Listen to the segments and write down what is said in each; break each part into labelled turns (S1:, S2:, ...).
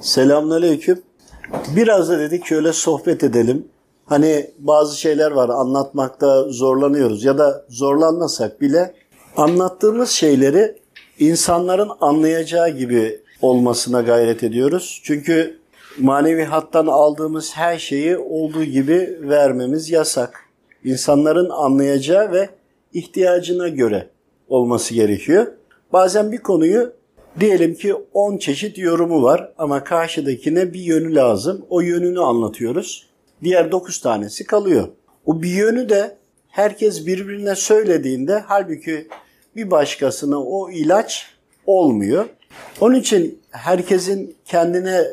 S1: Selamünaleyküm. Biraz da dedik şöyle sohbet edelim. Hani bazı şeyler var anlatmakta zorlanıyoruz ya da zorlanmasak bile anlattığımız şeyleri insanların anlayacağı gibi olmasına gayret ediyoruz. Çünkü manevi hattan aldığımız her şeyi olduğu gibi vermemiz yasak. İnsanların anlayacağı ve ihtiyacına göre olması gerekiyor. Bazen bir konuyu diyelim ki 10 çeşit yorumu var ama karşıdakine bir yönü lazım. O yönünü anlatıyoruz. Diğer 9 tanesi kalıyor. O bir yönü de herkes birbirine söylediğinde halbuki bir başkasına o ilaç olmuyor. Onun için herkesin kendine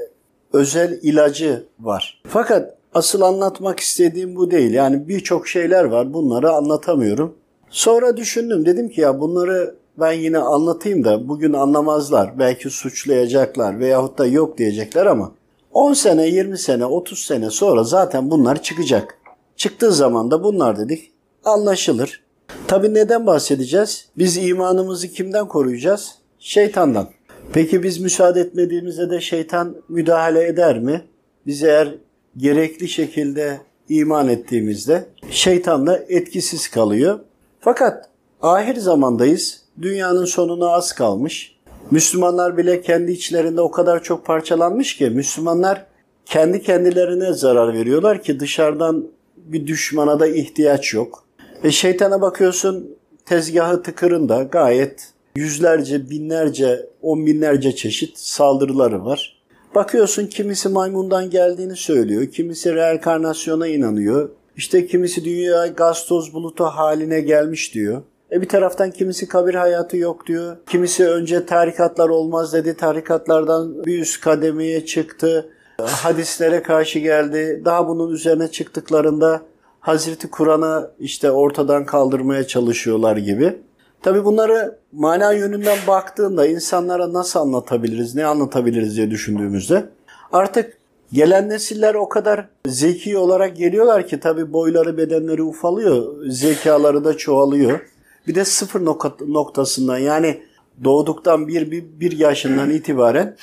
S1: özel ilacı var. Fakat asıl anlatmak istediğim bu değil. Yani birçok şeyler var bunları anlatamıyorum. Sonra düşündüm dedim ki ya bunları ben yine anlatayım da bugün anlamazlar. Belki suçlayacaklar veyahut da yok diyecekler ama 10 sene, 20 sene, 30 sene sonra zaten bunlar çıkacak. Çıktığı zaman da bunlar dedik anlaşılır. Tabi neden bahsedeceğiz? Biz imanımızı kimden koruyacağız? Şeytandan. Peki biz müsaade etmediğimizde de şeytan müdahale eder mi? Biz eğer gerekli şekilde iman ettiğimizde şeytan da etkisiz kalıyor. Fakat ahir zamandayız. Dünyanın sonuna az kalmış. Müslümanlar bile kendi içlerinde o kadar çok parçalanmış ki Müslümanlar kendi kendilerine zarar veriyorlar ki dışarıdan bir düşmana da ihtiyaç yok. E şeytana bakıyorsun tezgahı tıkırında gayet yüzlerce, binlerce, on binlerce çeşit saldırıları var. Bakıyorsun kimisi maymundan geldiğini söylüyor, kimisi reenkarnasyona inanıyor. İşte kimisi dünya gaz toz bulutu haline gelmiş diyor. E bir taraftan kimisi kabir hayatı yok diyor. Kimisi önce tarikatlar olmaz dedi. Tarikatlardan bir üst kademeye çıktı. Hadislere karşı geldi. Daha bunun üzerine çıktıklarında Hazreti Kur'an'a işte ortadan kaldırmaya çalışıyorlar gibi. Tabi bunları mana yönünden baktığında insanlara nasıl anlatabiliriz, ne anlatabiliriz diye düşündüğümüzde artık gelen nesiller o kadar zeki olarak geliyorlar ki tabi boyları bedenleri ufalıyor, zekaları da çoğalıyor. Bir de sıfır noktasından yani doğduktan bir, bir, bir yaşından itibaren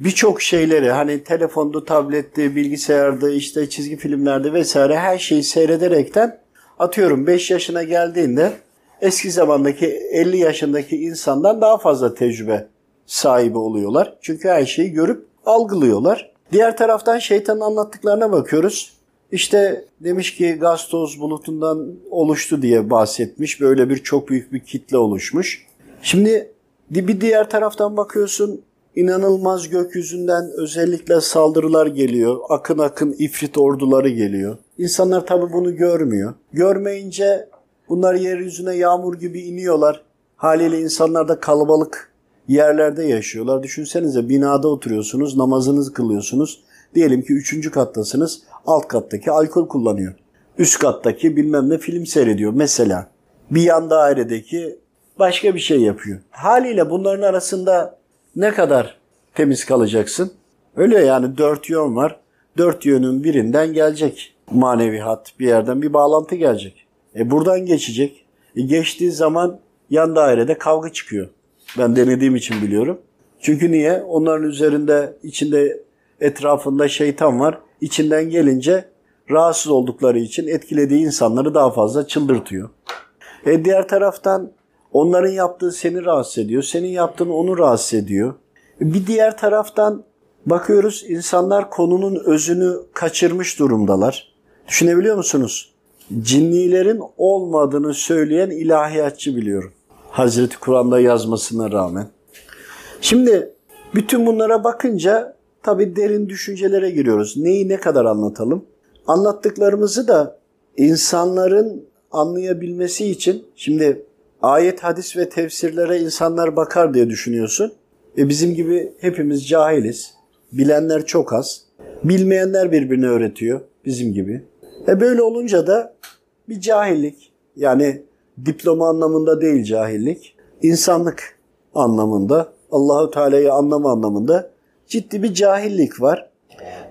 S1: birçok şeyleri hani telefonda, tablette, bilgisayarda, işte çizgi filmlerde vesaire her şeyi seyrederekten atıyorum 5 yaşına geldiğinde eski zamandaki 50 yaşındaki insandan daha fazla tecrübe sahibi oluyorlar. Çünkü her şeyi görüp algılıyorlar. Diğer taraftan şeytanın anlattıklarına bakıyoruz. İşte demiş ki gaz toz bulutundan oluştu diye bahsetmiş. Böyle bir çok büyük bir kitle oluşmuş. Şimdi bir diğer taraftan bakıyorsun inanılmaz gökyüzünden özellikle saldırılar geliyor. Akın akın ifrit orduları geliyor. İnsanlar tabi bunu görmüyor. Görmeyince bunlar yeryüzüne yağmur gibi iniyorlar. Haliyle insanlar da kalabalık yerlerde yaşıyorlar. Düşünsenize binada oturuyorsunuz, namazınızı kılıyorsunuz. Diyelim ki üçüncü kattasınız, alt kattaki alkol kullanıyor. Üst kattaki bilmem ne film seyrediyor mesela. Bir yan dairedeki başka bir şey yapıyor. Haliyle bunların arasında ne kadar temiz kalacaksın? Öyle yani dört yön var. Dört yönün birinden gelecek manevi hat. Bir yerden bir bağlantı gelecek. E buradan geçecek. E geçtiği zaman yan dairede kavga çıkıyor. Ben denediğim için biliyorum. Çünkü niye? Onların üzerinde içinde etrafında şeytan var. İçinden gelince rahatsız oldukları için etkilediği insanları daha fazla çıldırtıyor. E diğer taraftan onların yaptığı seni rahatsız ediyor. Senin yaptığın onu rahatsız ediyor. E bir diğer taraftan bakıyoruz insanlar konunun özünü kaçırmış durumdalar. Düşünebiliyor musunuz? Cinnilerin olmadığını söyleyen ilahiyatçı biliyorum. Hazreti Kur'an'da yazmasına rağmen. Şimdi bütün bunlara bakınca tabi derin düşüncelere giriyoruz. Neyi ne kadar anlatalım? Anlattıklarımızı da insanların anlayabilmesi için şimdi ayet, hadis ve tefsirlere insanlar bakar diye düşünüyorsun. E bizim gibi hepimiz cahiliz. Bilenler çok az. Bilmeyenler birbirine öğretiyor bizim gibi. E böyle olunca da bir cahillik yani diploma anlamında değil cahillik, insanlık anlamında, Allahu Teala'yı anlama anlamında ciddi bir cahillik var.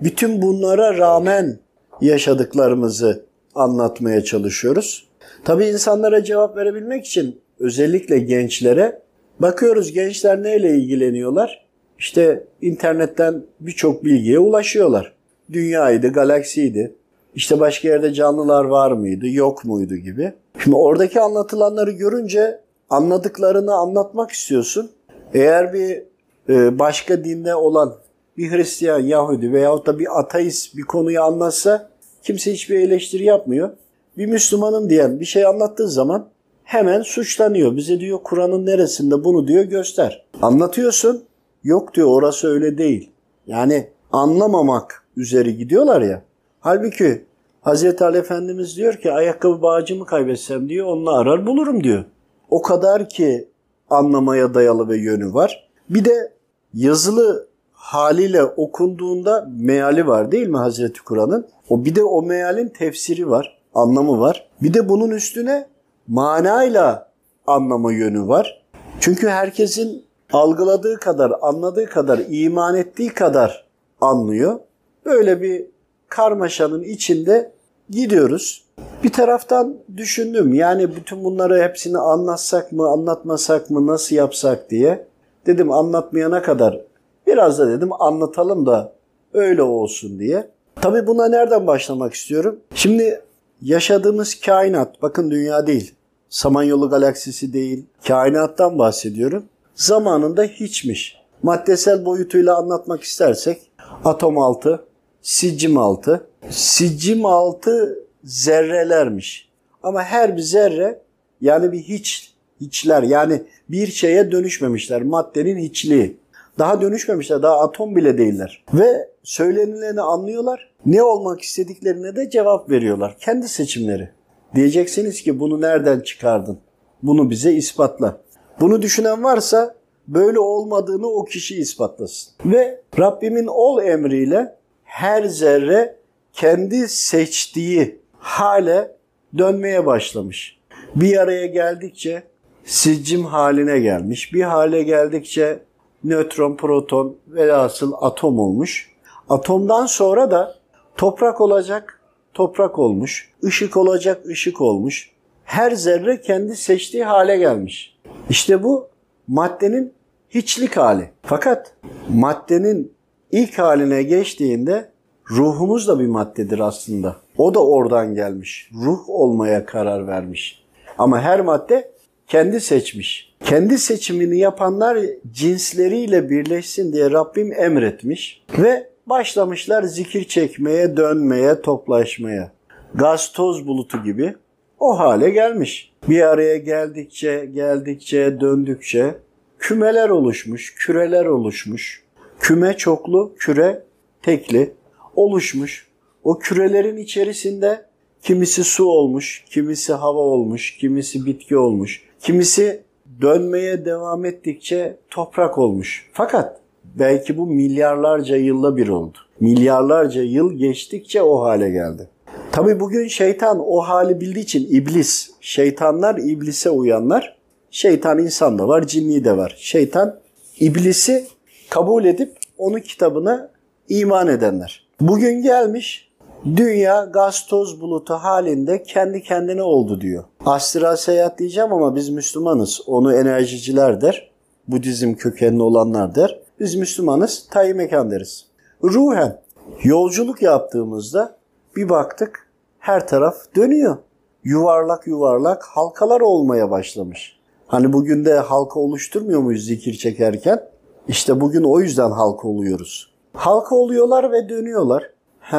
S1: Bütün bunlara rağmen yaşadıklarımızı anlatmaya çalışıyoruz. Tabii insanlara cevap verebilmek için özellikle gençlere bakıyoruz gençler neyle ilgileniyorlar? işte internetten birçok bilgiye ulaşıyorlar. Dünyaydı, galaksiydi. İşte başka yerde canlılar var mıydı, yok muydu gibi. Şimdi oradaki anlatılanları görünce anladıklarını anlatmak istiyorsun. Eğer bir başka dinde olan bir Hristiyan, Yahudi veyahut da bir ateist bir konuyu anlatsa kimse hiçbir eleştiri yapmıyor. Bir Müslümanım diyen bir şey anlattığı zaman hemen suçlanıyor. Bize diyor Kur'an'ın neresinde bunu diyor göster. Anlatıyorsun yok diyor orası öyle değil. Yani anlamamak üzeri gidiyorlar ya. Halbuki Hazreti Ali Efendimiz diyor ki ayakkabı bağcımı kaybetsem diyor onunla arar bulurum diyor. O kadar ki anlamaya dayalı ve yönü var. Bir de yazılı haliyle okunduğunda meali var değil mi Hazreti Kur'an'ın? O bir de o mealin tefsiri var, anlamı var. Bir de bunun üstüne manayla anlama yönü var. Çünkü herkesin algıladığı kadar, anladığı kadar, iman ettiği kadar anlıyor. Böyle bir karmaşanın içinde gidiyoruz. Bir taraftan düşündüm yani bütün bunları hepsini anlatsak mı, anlatmasak mı, nasıl yapsak diye. Dedim anlatmayana kadar biraz da dedim anlatalım da öyle olsun diye. Tabii buna nereden başlamak istiyorum? Şimdi yaşadığımız kainat, bakın dünya değil, Samanyolu galaksisi değil, kainattan bahsediyorum. Zamanında hiçmiş. Maddesel boyutuyla anlatmak istersek atom altı, sicim altı. Sicim altı zerrelermiş. Ama her bir zerre yani bir hiç, hiçler yani bir şeye dönüşmemişler. Maddenin hiçliği. Daha dönüşmemişler. Daha atom bile değiller. Ve söylenileni anlıyorlar. Ne olmak istediklerine de cevap veriyorlar. Kendi seçimleri. Diyeceksiniz ki bunu nereden çıkardın? Bunu bize ispatla. Bunu düşünen varsa böyle olmadığını o kişi ispatlasın. Ve Rabbimin ol emriyle her zerre kendi seçtiği hale dönmeye başlamış. Bir araya geldikçe sicim haline gelmiş. Bir hale geldikçe nötron, proton velhasıl atom olmuş. Atomdan sonra da toprak olacak, toprak olmuş. Işık olacak, ışık olmuş. Her zerre kendi seçtiği hale gelmiş. İşte bu maddenin hiçlik hali. Fakat maddenin ilk haline geçtiğinde ruhumuz da bir maddedir aslında. O da oradan gelmiş. Ruh olmaya karar vermiş. Ama her madde kendi seçmiş. Kendi seçimini yapanlar cinsleriyle birleşsin diye Rabbim emretmiş ve başlamışlar zikir çekmeye, dönmeye, toplaşmaya. Gaz toz bulutu gibi o hale gelmiş. Bir araya geldikçe, geldikçe, döndükçe kümeler oluşmuş, küreler oluşmuş. Küme çoklu, küre tekli oluşmuş. O kürelerin içerisinde kimisi su olmuş, kimisi hava olmuş, kimisi bitki olmuş, kimisi dönmeye devam ettikçe toprak olmuş. Fakat belki bu milyarlarca yılla bir oldu. Milyarlarca yıl geçtikçe o hale geldi. Tabi bugün şeytan o hali bildiği için iblis, şeytanlar iblise uyanlar, şeytan insan da var, cinni de var. Şeytan iblisi kabul edip onun kitabına iman edenler. Bugün gelmiş dünya gaz toz bulutu halinde kendi kendine oldu diyor. Astral seyahat diyeceğim ama biz Müslümanız. Onu enerjiciler der. Budizm kökenli olanlar der. Biz Müslümanız. Tayi mekan deriz. Ruhen yolculuk yaptığımızda bir baktık her taraf dönüyor. Yuvarlak yuvarlak halkalar olmaya başlamış. Hani bugün de halka oluşturmuyor muyuz zikir çekerken? İşte bugün o yüzden halka oluyoruz. Halka oluyorlar ve dönüyorlar. He,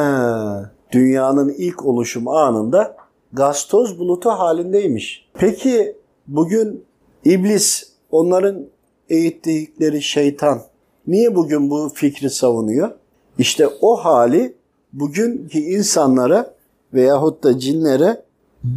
S1: dünyanın ilk oluşum anında gaz toz bulutu halindeymiş. Peki bugün iblis, onların eğittikleri şeytan niye bugün bu fikri savunuyor? İşte o hali bugünkü insanlara veyahut da cinlere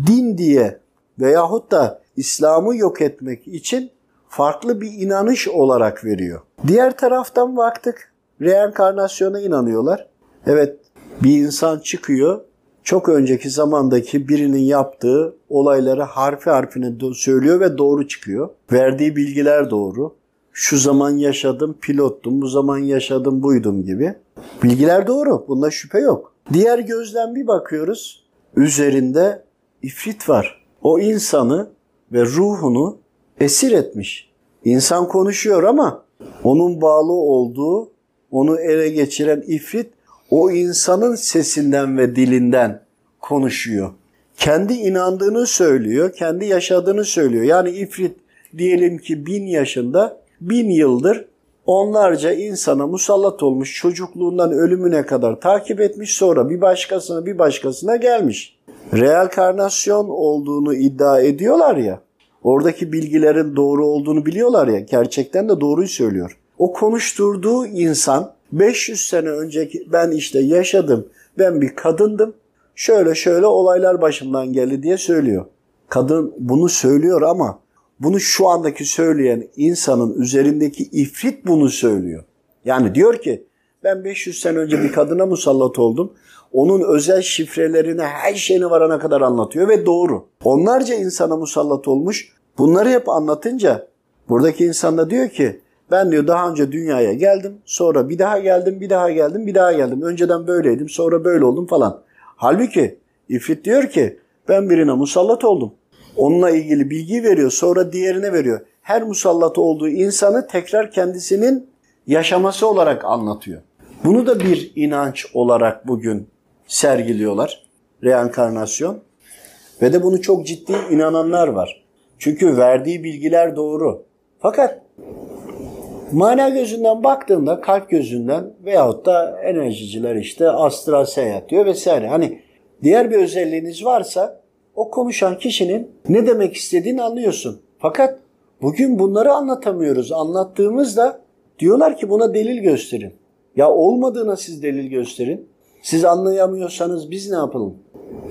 S1: din diye veyahut da İslam'ı yok etmek için farklı bir inanış olarak veriyor. Diğer taraftan baktık reenkarnasyona inanıyorlar. Evet bir insan çıkıyor çok önceki zamandaki birinin yaptığı olayları harfi harfine söylüyor ve doğru çıkıyor. Verdiği bilgiler doğru. Şu zaman yaşadım, pilottum, bu zaman yaşadım, buydum gibi. Bilgiler doğru, bunda şüphe yok. Diğer gözden bir bakıyoruz, üzerinde ifrit var. O insanı ve ruhunu esir etmiş. İnsan konuşuyor ama Onun bağlı olduğu, onu ele geçiren ifrit o insanın sesinden ve dilinden konuşuyor. Kendi inandığını söylüyor, kendi yaşadığını söylüyor. Yani ifrit diyelim ki bin yaşında, bin yıldır onlarca insana musallat olmuş çocukluğundan ölümüne kadar takip etmiş sonra bir başkasına bir başkasına gelmiş. Reenkarnasyon olduğunu iddia ediyorlar ya. Oradaki bilgilerin doğru olduğunu biliyorlar ya. Gerçekten de doğruyu söylüyor. O konuşturduğu insan 500 sene önceki ben işte yaşadım. Ben bir kadındım. Şöyle şöyle olaylar başımdan geldi diye söylüyor. Kadın bunu söylüyor ama bunu şu andaki söyleyen insanın üzerindeki ifrit bunu söylüyor. Yani diyor ki ben 500 sene önce bir kadına musallat oldum. Onun özel şifrelerini her şeyini varana kadar anlatıyor ve doğru. Onlarca insana musallat olmuş. Bunları hep anlatınca buradaki insan da diyor ki ben diyor daha önce dünyaya geldim. Sonra bir daha geldim, bir daha geldim, bir daha geldim. Önceden böyleydim, sonra böyle oldum falan. Halbuki İfrit diyor ki ben birine musallat oldum. Onunla ilgili bilgi veriyor, sonra diğerine veriyor. Her musallat olduğu insanı tekrar kendisinin yaşaması olarak anlatıyor. Bunu da bir inanç olarak bugün sergiliyorlar. Reenkarnasyon. Ve de bunu çok ciddi inananlar var. Çünkü verdiği bilgiler doğru. Fakat mana gözünden baktığında kalp gözünden veyahut da enerjiciler işte astral seyahat diyor vesaire. Hani diğer bir özelliğiniz varsa o konuşan kişinin ne demek istediğini anlıyorsun. Fakat bugün bunları anlatamıyoruz. Anlattığımızda diyorlar ki buna delil gösterin. Ya olmadığına siz delil gösterin. Siz anlayamıyorsanız biz ne yapalım?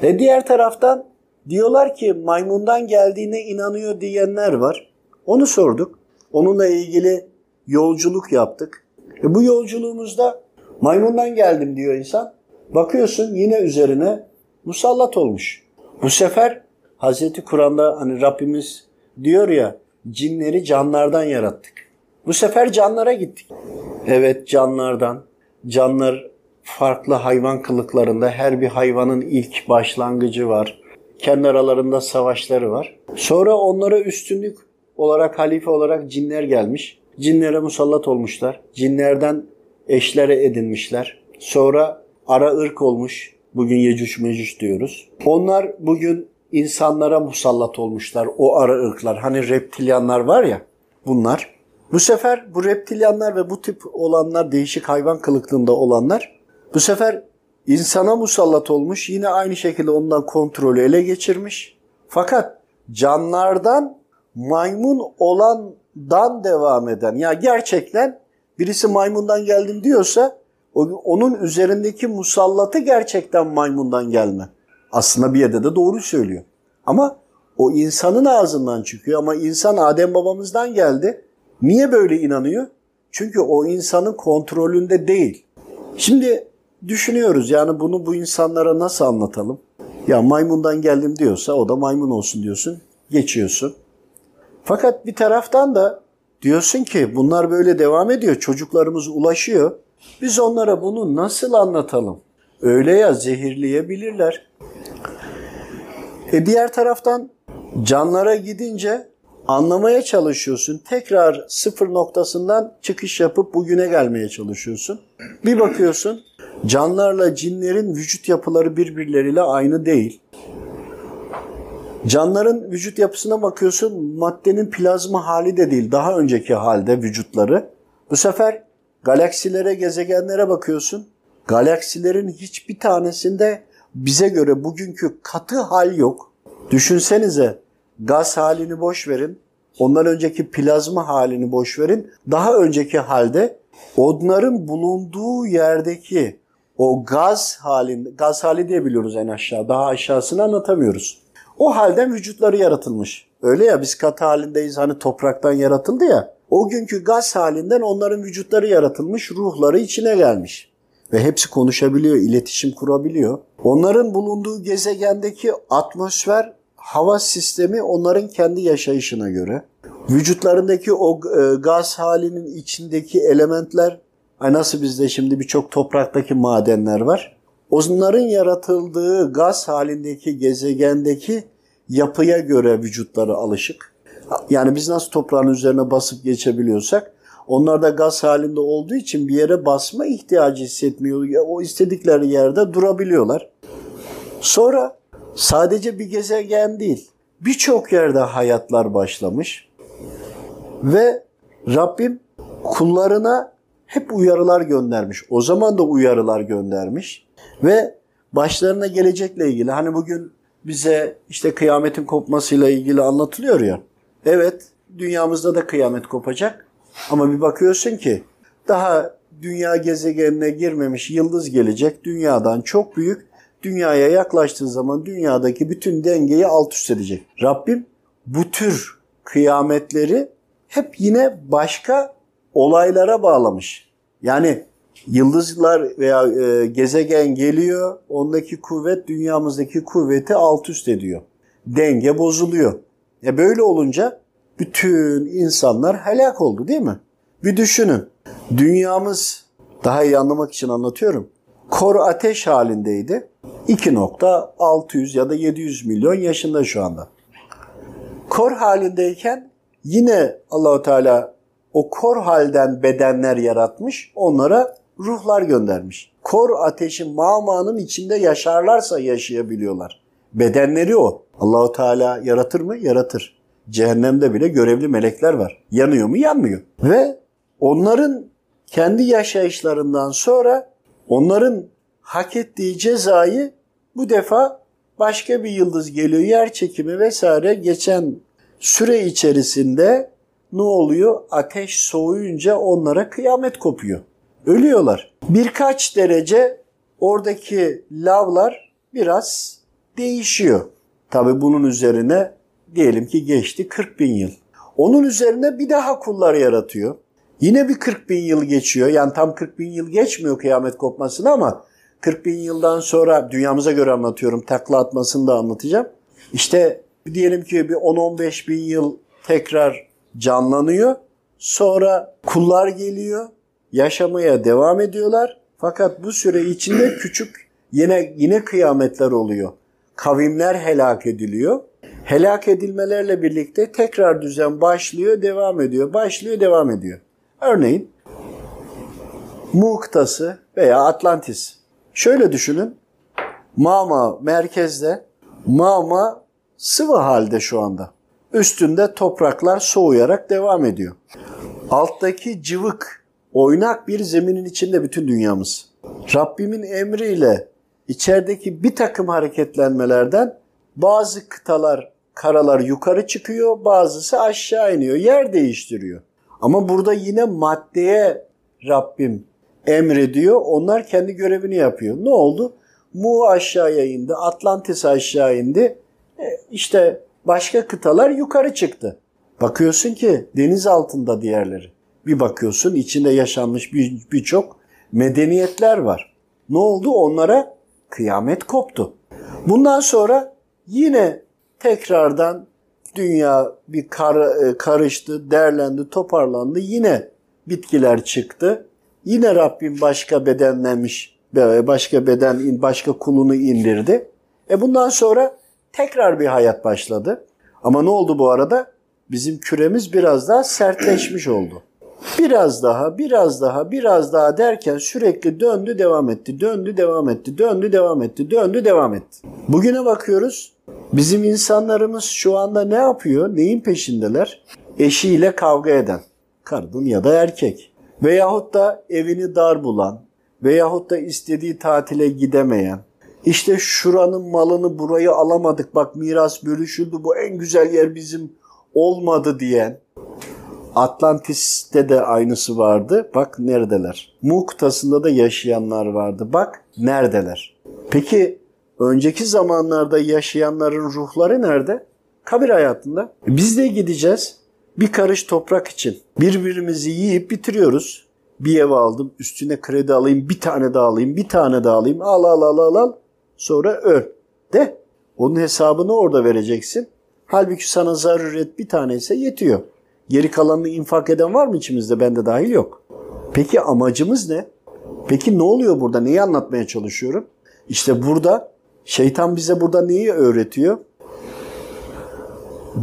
S1: Ve diğer taraftan diyorlar ki maymundan geldiğine inanıyor diyenler var. Onu sorduk. Onunla ilgili yolculuk yaptık. E bu yolculuğumuzda maymundan geldim diyor insan. Bakıyorsun yine üzerine musallat olmuş. Bu sefer Hazreti Kur'an'da hani Rabbimiz diyor ya cinleri canlardan yarattık. Bu sefer canlara gittik. Evet canlardan. Canlar farklı hayvan kılıklarında her bir hayvanın ilk başlangıcı var. Kendi aralarında savaşları var. Sonra onlara üstünlük olarak halife olarak cinler gelmiş. Cinlere musallat olmuşlar. Cinlerden eşlere edinmişler. Sonra ara ırk olmuş. Bugün Yecüc Mecüc diyoruz. Onlar bugün insanlara musallat olmuşlar. O ara ırklar. Hani reptilyanlar var ya bunlar. Bu sefer bu reptilyanlar ve bu tip olanlar değişik hayvan kılıklığında olanlar bu sefer insana musallat olmuş. Yine aynı şekilde ondan kontrolü ele geçirmiş. Fakat canlardan maymun olandan devam eden ya gerçekten birisi maymundan geldim diyorsa onun üzerindeki musallatı gerçekten maymundan gelme. Aslında bir yerde de doğru söylüyor. Ama o insanın ağzından çıkıyor ama insan Adem babamızdan geldi. Niye böyle inanıyor? Çünkü o insanın kontrolünde değil. Şimdi düşünüyoruz yani bunu bu insanlara nasıl anlatalım? Ya maymundan geldim diyorsa o da maymun olsun diyorsun. Geçiyorsun. Fakat bir taraftan da diyorsun ki bunlar böyle devam ediyor. Çocuklarımız ulaşıyor. Biz onlara bunu nasıl anlatalım? Öyle ya zehirleyebilirler. E diğer taraftan canlara gidince anlamaya çalışıyorsun. Tekrar sıfır noktasından çıkış yapıp bugüne gelmeye çalışıyorsun. Bir bakıyorsun canlarla cinlerin vücut yapıları birbirleriyle aynı değil. Canların vücut yapısına bakıyorsun maddenin plazma hali de değil daha önceki halde vücutları. Bu sefer galaksilere, gezegenlere bakıyorsun. Galaksilerin hiçbir tanesinde bize göre bugünkü katı hal yok. Düşünsenize gaz halini boş verin. Ondan önceki plazma halini boş verin. Daha önceki halde onların bulunduğu yerdeki o gaz halinde, gaz hali diye biliyoruz en aşağı. Daha aşağısını anlatamıyoruz. O halden vücutları yaratılmış. Öyle ya biz katı halindeyiz hani topraktan yaratıldı ya. O günkü gaz halinden onların vücutları yaratılmış, ruhları içine gelmiş. Ve hepsi konuşabiliyor, iletişim kurabiliyor. Onların bulunduğu gezegendeki atmosfer, hava sistemi onların kendi yaşayışına göre. Vücutlarındaki o e, gaz halinin içindeki elementler, nasıl bizde şimdi birçok topraktaki madenler var. Onların yaratıldığı gaz halindeki gezegendeki yapıya göre vücutları alışık. Yani biz nasıl toprağın üzerine basıp geçebiliyorsak Onlar da gaz halinde olduğu için bir yere basma ihtiyacı hissetmiyor. O istedikleri yerde durabiliyorlar. Sonra sadece bir gezegen değil, birçok yerde hayatlar başlamış. Ve Rabbim kullarına hep uyarılar göndermiş. O zaman da uyarılar göndermiş. Ve başlarına gelecekle ilgili hani bugün bize işte kıyametin kopmasıyla ilgili anlatılıyor ya. Evet dünyamızda da kıyamet kopacak. Ama bir bakıyorsun ki daha dünya gezegenine girmemiş yıldız gelecek. Dünyadan çok büyük. Dünyaya yaklaştığı zaman dünyadaki bütün dengeyi alt üst edecek. Rabbim bu tür kıyametleri hep yine başka olaylara bağlamış. Yani yıldızlar veya e, gezegen geliyor, ondaki kuvvet dünyamızdaki kuvveti alt üst ediyor. Denge bozuluyor. E böyle olunca bütün insanlar helak oldu değil mi? Bir düşünün. Dünyamız daha iyi anlamak için anlatıyorum. Kor ateş halindeydi. 2.600 ya da 700 milyon yaşında şu anda. Kor halindeyken yine Allahu Teala o kor halden bedenler yaratmış, onlara ruhlar göndermiş. Kor ateşin mağmanın içinde yaşarlarsa yaşayabiliyorlar. Bedenleri o. Allahu Teala yaratır mı? Yaratır. Cehennemde bile görevli melekler var. Yanıyor mu? Yanmıyor. Ve onların kendi yaşayışlarından sonra onların hak ettiği cezayı bu defa başka bir yıldız geliyor. Yer çekimi vesaire geçen süre içerisinde ne oluyor? Ateş soğuyunca onlara kıyamet kopuyor. Ölüyorlar. Birkaç derece oradaki lavlar biraz değişiyor. Tabi bunun üzerine diyelim ki geçti 40 bin yıl. Onun üzerine bir daha kullar yaratıyor. Yine bir 40 bin yıl geçiyor. Yani tam 40 bin yıl geçmiyor kıyamet kopmasına ama 40 bin yıldan sonra dünyamıza göre anlatıyorum. Takla atmasını da anlatacağım. İşte diyelim ki bir 10-15 bin yıl tekrar canlanıyor. Sonra kullar geliyor. Yaşamaya devam ediyorlar. Fakat bu süre içinde küçük yine yine kıyametler oluyor. Kavimler helak ediliyor. Helak edilmelerle birlikte tekrar düzen başlıyor, devam ediyor. Başlıyor, devam ediyor. Örneğin Muhtası veya Atlantis. Şöyle düşünün. Mama merkezde, Mama sıvı halde şu anda. Üstünde topraklar soğuyarak devam ediyor. Alttaki cıvık, oynak bir zeminin içinde bütün dünyamız. Rabbimin emriyle içerideki bir takım hareketlenmelerden bazı kıtalar, karalar yukarı çıkıyor, bazısı aşağı iniyor, yer değiştiriyor. Ama burada yine maddeye Rabbim emrediyor. Onlar kendi görevini yapıyor. Ne oldu? Mu aşağıya indi, Atlantis aşağı indi. E, işte başka kıtalar yukarı çıktı. Bakıyorsun ki deniz altında diğerleri. Bir bakıyorsun içinde yaşanmış birçok bir medeniyetler var. Ne oldu? Onlara kıyamet koptu. Bundan sonra yine tekrardan dünya bir kar, e, karıştı, derlendi, toparlandı. Yine bitkiler çıktı. Yine Rabbim başka bedenlenmiş, başka beden, başka kulunu indirdi. E bundan sonra tekrar bir hayat başladı. Ama ne oldu bu arada? Bizim küremiz biraz daha sertleşmiş oldu. Biraz daha, biraz daha, biraz daha derken sürekli döndü, devam etti, döndü, devam etti, döndü, devam etti, döndü, devam etti. Bugüne bakıyoruz. Bizim insanlarımız şu anda ne yapıyor? Neyin peşindeler? Eşiyle kavga eden. Kadın ya da erkek. Veyahut da evini dar bulan, veyahut da istediği tatile gidemeyen, işte şuranın malını burayı alamadık bak miras bölüşüldü bu en güzel yer bizim olmadı diyen, Atlantis'te de aynısı vardı. Bak neredeler. Muhtasında da yaşayanlar vardı. Bak neredeler. Peki önceki zamanlarda yaşayanların ruhları nerede? Kabir hayatında. Biz de gideceğiz bir karış toprak için. Birbirimizi yiyip bitiriyoruz. Bir ev aldım, üstüne kredi alayım, bir tane daha alayım, bir tane daha alayım. Al al al al al. Sonra öl. De. Onun hesabını orada vereceksin. Halbuki sana zaruret bir tane ise yetiyor. Geri kalanını infak eden var mı içimizde? Bende dahil yok. Peki amacımız ne? Peki ne oluyor burada? Neyi anlatmaya çalışıyorum? İşte burada şeytan bize burada neyi öğretiyor?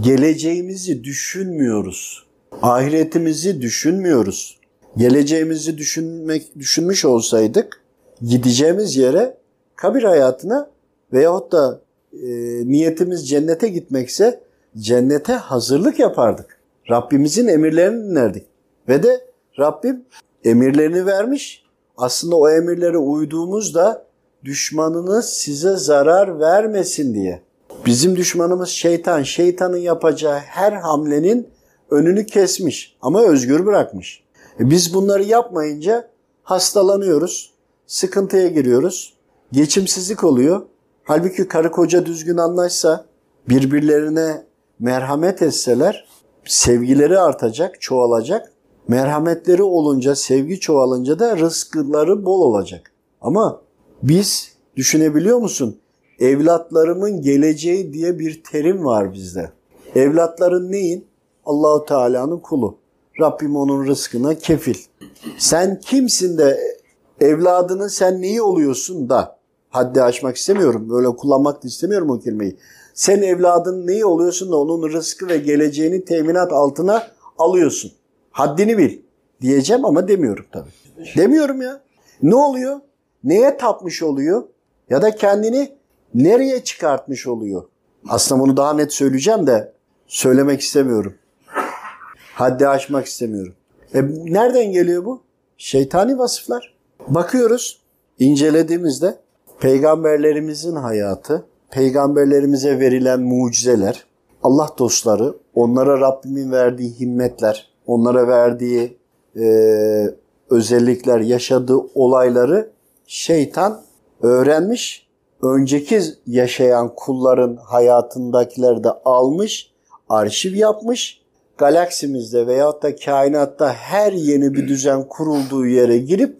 S1: Geleceğimizi düşünmüyoruz. Ahiretimizi düşünmüyoruz. Geleceğimizi düşünmek düşünmüş olsaydık gideceğimiz yere kabir hayatına veyahut da e, niyetimiz cennete gitmekse cennete hazırlık yapardık. Rabbimizin emirlerini dinlerdik. Ve de Rabbim emirlerini vermiş. Aslında o emirlere uyduğumuzda düşmanınız size zarar vermesin diye. Bizim düşmanımız şeytan. Şeytanın yapacağı her hamlenin önünü kesmiş ama özgür bırakmış. E biz bunları yapmayınca hastalanıyoruz, sıkıntıya giriyoruz, geçimsizlik oluyor. Halbuki karı koca düzgün anlaşsa, birbirlerine merhamet etseler sevgileri artacak, çoğalacak. Merhametleri olunca, sevgi çoğalınca da rızkları bol olacak. Ama biz düşünebiliyor musun? Evlatlarımın geleceği diye bir terim var bizde. Evlatların neyin? Allahu Teala'nın kulu. Rabbim onun rızkına kefil. Sen kimsin de evladının sen neyi oluyorsun da haddi aşmak istemiyorum. Böyle kullanmak da istemiyorum o kelimeyi. Sen evladın neyi oluyorsun da onun rızkı ve geleceğini teminat altına alıyorsun. Haddini bil diyeceğim ama demiyorum tabii. Demiyorum ya. Ne oluyor? Neye tapmış oluyor? Ya da kendini nereye çıkartmış oluyor? Aslında bunu daha net söyleyeceğim de söylemek istemiyorum. Haddi aşmak istemiyorum. E, nereden geliyor bu? Şeytani vasıflar. Bakıyoruz, incelediğimizde peygamberlerimizin hayatı, peygamberlerimize verilen mucizeler, Allah dostları, onlara Rabbimin verdiği himmetler, onlara verdiği e, özellikler, yaşadığı olayları şeytan öğrenmiş. Önceki yaşayan kulların hayatındakileri de almış, arşiv yapmış. Galaksimizde veyahut da kainatta her yeni bir düzen kurulduğu yere girip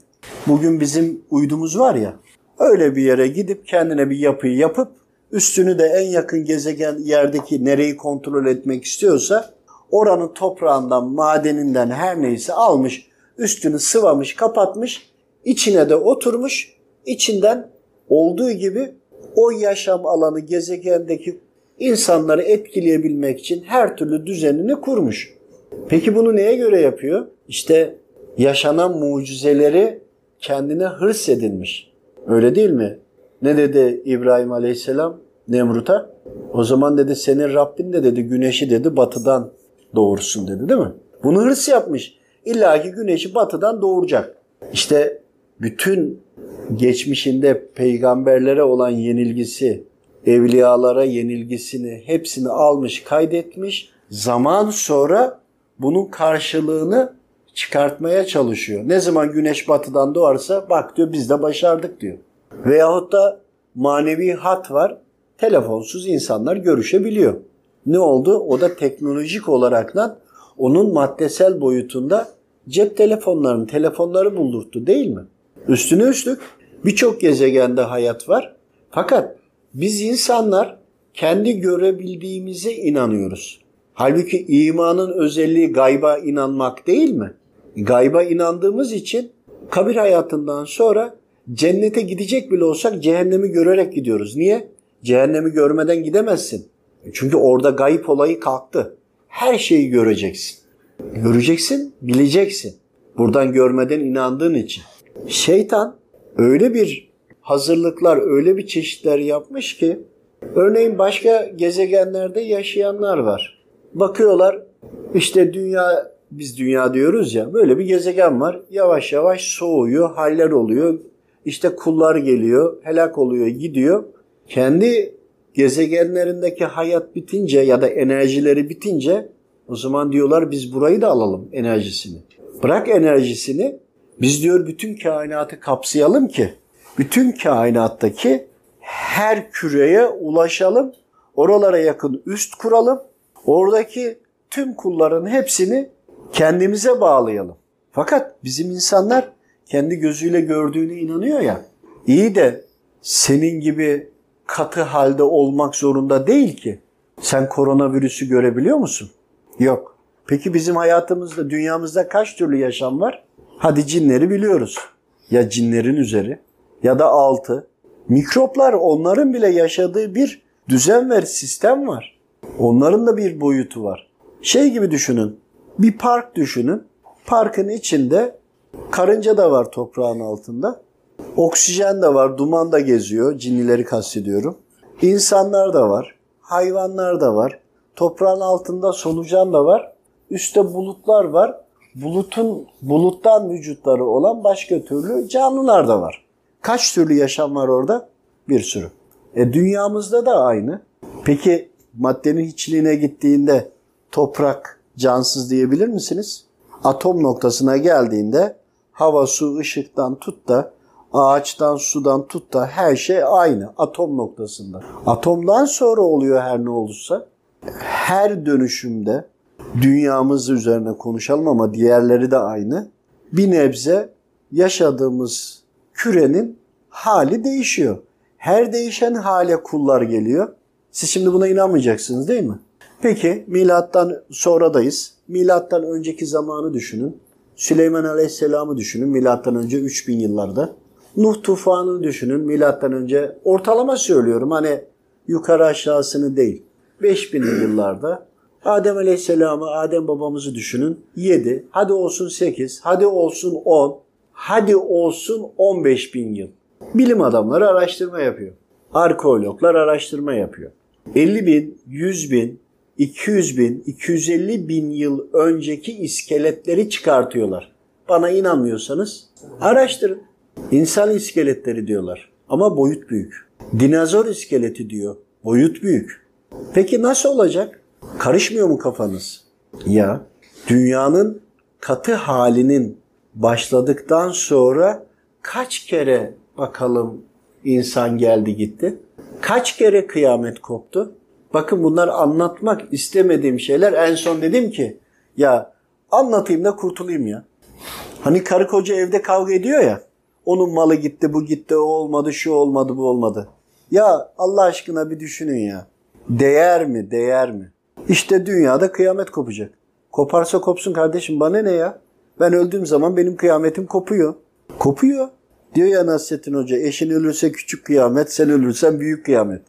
S1: bugün bizim uydumuz var ya öyle bir yere gidip kendine bir yapıyı yapıp üstünü de en yakın gezegen yerdeki nereyi kontrol etmek istiyorsa oranın toprağından, madeninden her neyse almış, üstünü sıvamış, kapatmış, içine de oturmuş, içinden olduğu gibi o yaşam alanı gezegendeki insanları etkileyebilmek için her türlü düzenini kurmuş. Peki bunu neye göre yapıyor? İşte yaşanan mucizeleri kendine hırs edinmiş. Öyle değil mi? Ne dedi İbrahim Aleyhisselam Nemrut'a? O zaman dedi senin Rabbin de dedi güneşi dedi batıdan doğursun dedi değil mi? Bunu hırs yapmış. İlla ki güneşi batıdan doğuracak. İşte bütün geçmişinde peygamberlere olan yenilgisi, evliyalara yenilgisini hepsini almış, kaydetmiş. Zaman sonra bunun karşılığını çıkartmaya çalışıyor. Ne zaman güneş batıdan doğarsa bak diyor biz de başardık diyor. Veyahut da manevi hat var. Telefonsuz insanlar görüşebiliyor. Ne oldu? O da teknolojik olaraktan onun maddesel boyutunda cep telefonlarının telefonları buldurttu değil mi? Üstüne üstlük birçok gezegende hayat var. Fakat biz insanlar kendi görebildiğimize inanıyoruz. Halbuki imanın özelliği gayba inanmak değil mi? Gayba inandığımız için kabir hayatından sonra cennete gidecek bile olsak cehennemi görerek gidiyoruz. Niye? Cehennemi görmeden gidemezsin. Çünkü orada gayip olayı kalktı. Her şeyi göreceksin. Göreceksin, bileceksin. Buradan görmeden inandığın için. Şeytan öyle bir hazırlıklar, öyle bir çeşitler yapmış ki örneğin başka gezegenlerde yaşayanlar var. Bakıyorlar işte dünya biz dünya diyoruz ya böyle bir gezegen var. Yavaş yavaş soğuyor, haller oluyor. İşte kullar geliyor, helak oluyor, gidiyor. Kendi gezegenlerindeki hayat bitince ya da enerjileri bitince o zaman diyorlar biz burayı da alalım enerjisini. Bırak enerjisini biz diyor bütün kainatı kapsayalım ki bütün kainattaki her küreye ulaşalım. Oralara yakın üst kuralım. Oradaki tüm kulların hepsini kendimize bağlayalım. Fakat bizim insanlar kendi gözüyle gördüğüne inanıyor ya. İyi de senin gibi katı halde olmak zorunda değil ki. Sen koronavirüsü görebiliyor musun? Yok. Peki bizim hayatımızda, dünyamızda kaç türlü yaşam var? Hadi cinleri biliyoruz. Ya cinlerin üzeri ya da altı. Mikroplar onların bile yaşadığı bir düzen ve sistem var. Onların da bir boyutu var. Şey gibi düşünün. Bir park düşünün. Parkın içinde karınca da var toprağın altında. Oksijen de var, duman da geziyor. Cinnileri kastediyorum. İnsanlar da var, hayvanlar da var. Toprağın altında solucan da var. Üstte bulutlar var. Bulutun buluttan vücutları olan başka türlü canlılar da var. Kaç türlü yaşam var orada? Bir sürü. E dünyamızda da aynı. Peki maddenin hiçliğine gittiğinde toprak cansız diyebilir misiniz? Atom noktasına geldiğinde hava, su, ışıktan tut da ağaçtan, sudan tut da her şey aynı atom noktasında. Atomdan sonra oluyor her ne olursa. Her dönüşümde dünyamız üzerine konuşalım ama diğerleri de aynı. Bir nebze yaşadığımız kürenin hali değişiyor. Her değişen hale kullar geliyor. Siz şimdi buna inanmayacaksınız değil mi? Peki milattan sonradayız. Milattan önceki zamanı düşünün. Süleyman Aleyhisselam'ı düşünün milattan önce 3000 yıllarda. Nuh tufanını düşünün milattan önce ortalama söylüyorum hani yukarı aşağısını değil. 5000 yıllarda Adem Aleyhisselam'ı Adem babamızı düşünün 7 hadi olsun 8 hadi olsun 10 hadi olsun 15 bin yıl. Bilim adamları araştırma yapıyor. Arkeologlar araştırma yapıyor. 50 bin, 100 bin, 200 bin, 250 bin yıl önceki iskeletleri çıkartıyorlar. Bana inanmıyorsanız araştırın. İnsan iskeletleri diyorlar ama boyut büyük. Dinozor iskeleti diyor. Boyut büyük. Peki nasıl olacak? Karışmıyor mu kafanız? Ya dünyanın katı halinin başladıktan sonra kaç kere bakalım insan geldi gitti? Kaç kere kıyamet koptu? Bakın bunlar anlatmak istemediğim şeyler. En son dedim ki ya anlatayım da kurtulayım ya. Hani karı koca evde kavga ediyor ya. Onun malı gitti, bu gitti, o olmadı, şu olmadı, bu olmadı. Ya Allah aşkına bir düşünün ya. Değer mi, değer mi? İşte dünyada kıyamet kopacak. Koparsa kopsun kardeşim bana ne ya? Ben öldüğüm zaman benim kıyametim kopuyor. Kopuyor. Diyor ya Nasrettin Hoca eşin ölürse küçük kıyamet, sen ölürsen büyük kıyamet.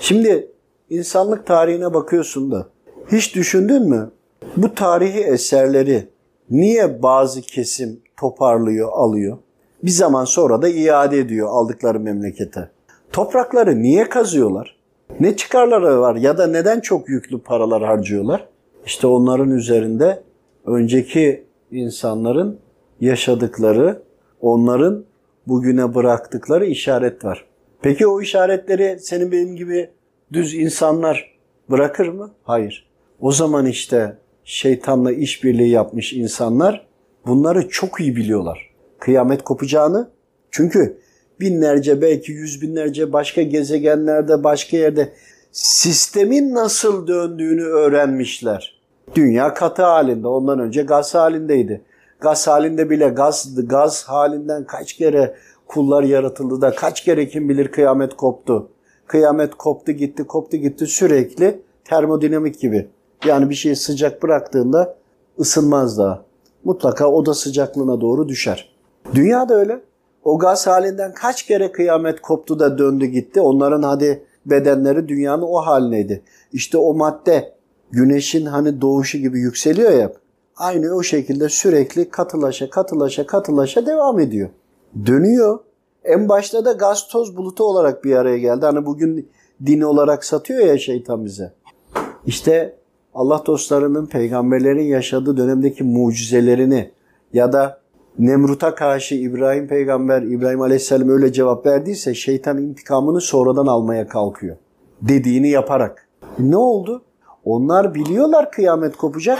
S1: Şimdi insanlık tarihine bakıyorsun da hiç düşündün mü? Bu tarihi eserleri niye bazı kesim toparlıyor, alıyor? Bir zaman sonra da iade ediyor aldıkları memlekete. Toprakları niye kazıyorlar? Ne çıkarları var ya da neden çok yüklü paralar harcıyorlar? İşte onların üzerinde önceki insanların yaşadıkları, onların bugüne bıraktıkları işaret var. Peki o işaretleri senin benim gibi düz insanlar bırakır mı? Hayır. O zaman işte şeytanla işbirliği yapmış insanlar bunları çok iyi biliyorlar. Kıyamet kopacağını. Çünkü binlerce belki yüz binlerce başka gezegenlerde başka yerde sistemin nasıl döndüğünü öğrenmişler. Dünya katı halinde ondan önce gaz halindeydi. Gaz halinde bile gaz, gaz halinden kaç kere kullar yaratıldı da kaç kere kim bilir kıyamet koptu. Kıyamet koptu gitti koptu gitti sürekli termodinamik gibi. Yani bir şeyi sıcak bıraktığında ısınmaz daha. Mutlaka oda sıcaklığına doğru düşer. Dünya da öyle. O gaz halinden kaç kere kıyamet koptu da döndü gitti. Onların hadi bedenleri dünyanın o halineydi. İşte o madde güneşin hani doğuşu gibi yükseliyor ya. Aynı o şekilde sürekli katılaşa katılaşa katılaşa devam ediyor. Dönüyor. En başta da gaz toz bulutu olarak bir araya geldi. Hani bugün din olarak satıyor ya şeytan bize. İşte Allah dostlarının, peygamberlerin yaşadığı dönemdeki mucizelerini ya da Nemrut'a karşı İbrahim peygamber, İbrahim aleyhisselam öyle cevap verdiyse şeytan intikamını sonradan almaya kalkıyor. Dediğini yaparak. Ne oldu? Onlar biliyorlar kıyamet kopacak.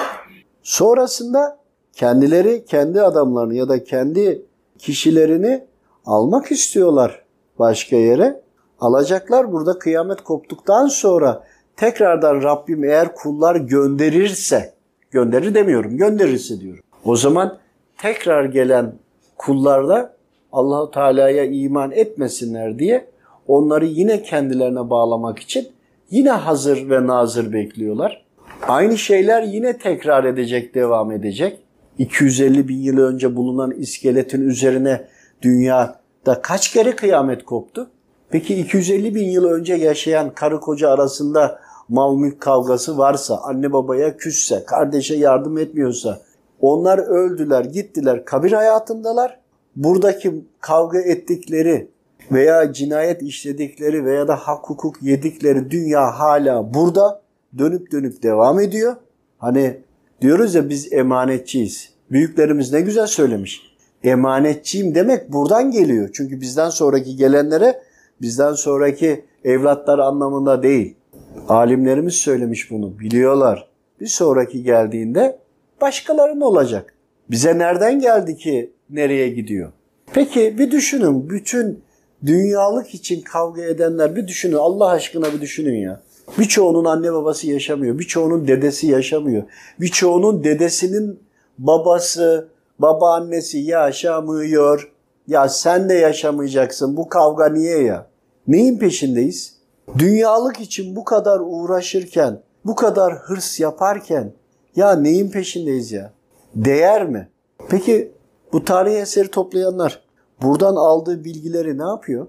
S1: Sonrasında kendileri kendi adamlarını ya da kendi kişilerini almak istiyorlar başka yere. Alacaklar burada kıyamet koptuktan sonra tekrardan Rabbim eğer kullar gönderirse, gönderir demiyorum, gönderirse diyorum. O zaman tekrar gelen kullarla Allahu Teala'ya iman etmesinler diye onları yine kendilerine bağlamak için yine hazır ve nazır bekliyorlar. Aynı şeyler yine tekrar edecek, devam edecek. 250 bin yıl önce bulunan iskeletin üzerine dünyada kaç kere kıyamet koptu? Peki 250 bin yıl önce yaşayan karı koca arasında mal mülk kavgası varsa, anne babaya küsse, kardeşe yardım etmiyorsa, onlar öldüler, gittiler, kabir hayatındalar. Buradaki kavga ettikleri veya cinayet işledikleri veya da hak hukuk yedikleri dünya hala burada dönüp dönüp devam ediyor. Hani diyoruz ya biz emanetçiyiz. Büyüklerimiz ne güzel söylemiş. Emanetçiyim demek buradan geliyor. Çünkü bizden sonraki gelenlere bizden sonraki evlatlar anlamında değil. Alimlerimiz söylemiş bunu. Biliyorlar. Bir sonraki geldiğinde başkalarının olacak. Bize nereden geldi ki nereye gidiyor? Peki bir düşünün. Bütün dünyalık için kavga edenler bir düşünün. Allah aşkına bir düşünün ya. Birçoğunun anne babası yaşamıyor. Birçoğunun dedesi yaşamıyor. Birçoğunun dedesinin babası, babaannesi yaşamıyor. Ya sen de yaşamayacaksın. Bu kavga niye ya? Neyin peşindeyiz? Dünyalık için bu kadar uğraşırken, bu kadar hırs yaparken ya neyin peşindeyiz ya? Değer mi? Peki bu tarih eseri toplayanlar buradan aldığı bilgileri ne yapıyor?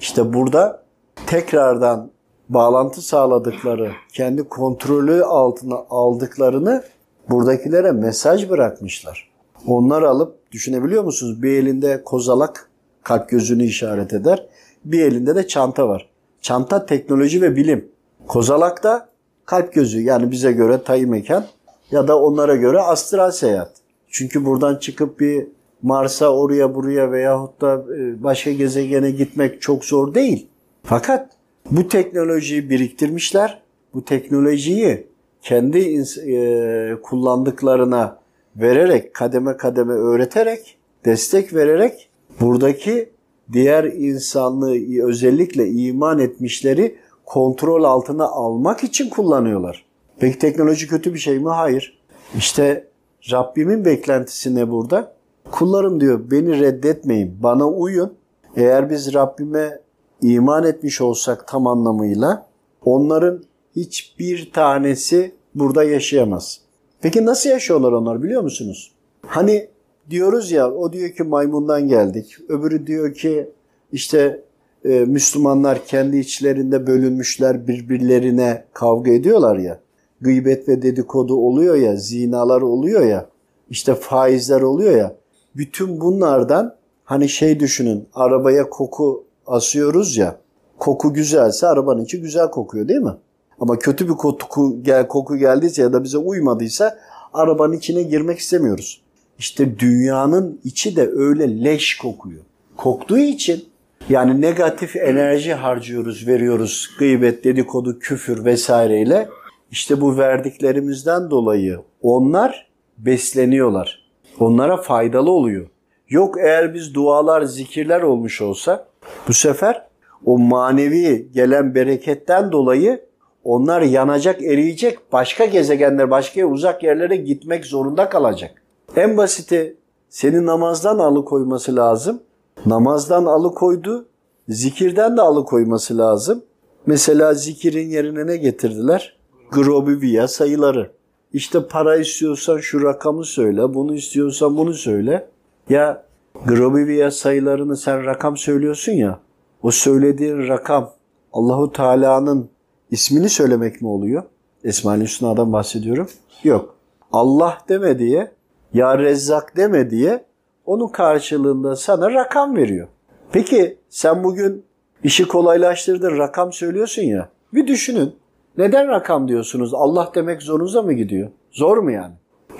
S1: İşte burada tekrardan bağlantı sağladıkları, kendi kontrolü altına aldıklarını buradakilere mesaj bırakmışlar. Onlar alıp düşünebiliyor musunuz? Bir elinde kozalak kalp gözünü işaret eder. Bir elinde de çanta var. Çanta teknoloji ve bilim. Kozalak da kalp gözü yani bize göre tayı mekan ya da onlara göre astral seyahat. Çünkü buradan çıkıp bir Mars'a oraya buraya veyahut da e, başka gezegene gitmek çok zor değil. Fakat bu teknolojiyi biriktirmişler. Bu teknolojiyi kendi e, kullandıklarına vererek, kademe kademe öğreterek, destek vererek buradaki diğer insanlığı özellikle iman etmişleri kontrol altına almak için kullanıyorlar. Peki teknoloji kötü bir şey mi? Hayır. İşte Rabbimin beklentisi ne burada? Kullarım diyor beni reddetmeyin, bana uyun. Eğer biz Rabbime iman etmiş olsak tam anlamıyla onların hiçbir tanesi burada yaşayamaz. Peki nasıl yaşıyorlar onlar biliyor musunuz? Hani diyoruz ya o diyor ki maymundan geldik. Öbürü diyor ki işte e, Müslümanlar kendi içlerinde bölünmüşler birbirlerine kavga ediyorlar ya. Gıybet ve dedikodu oluyor ya, zinalar oluyor ya, işte faizler oluyor ya. Bütün bunlardan hani şey düşünün arabaya koku asıyoruz ya. Koku güzelse arabanın içi güzel kokuyor değil mi? Ama kötü bir koku, gel, koku geldiyse ya da bize uymadıysa arabanın içine girmek istemiyoruz. İşte dünyanın içi de öyle leş kokuyor. Koktuğu için yani negatif enerji harcıyoruz, veriyoruz. Gıybet, dedikodu, küfür vesaireyle. İşte bu verdiklerimizden dolayı onlar besleniyorlar. Onlara faydalı oluyor. Yok eğer biz dualar, zikirler olmuş olsa bu sefer o manevi gelen bereketten dolayı onlar yanacak, eriyecek, başka gezegenler, başka uzak yerlere gitmek zorunda kalacak. En basiti seni namazdan alıkoyması lazım. Namazdan alıkoydu, zikirden de alıkoyması lazım. Mesela zikirin yerine ne getirdiler? Grobivia sayıları. İşte para istiyorsan şu rakamı söyle, bunu istiyorsan bunu söyle. Ya Grobivia sayılarını sen rakam söylüyorsun ya, o söylediğin rakam Allahu Teala'nın ismini söylemek mi oluyor? Esma-ül Hüsna'dan bahsediyorum. Yok. Allah deme diye, ya Rezzak deme diye onun karşılığında sana rakam veriyor. Peki sen bugün işi kolaylaştırdın, rakam söylüyorsun ya. Bir düşünün. Neden rakam diyorsunuz? Allah demek zorunuza mı gidiyor? Zor mu yani?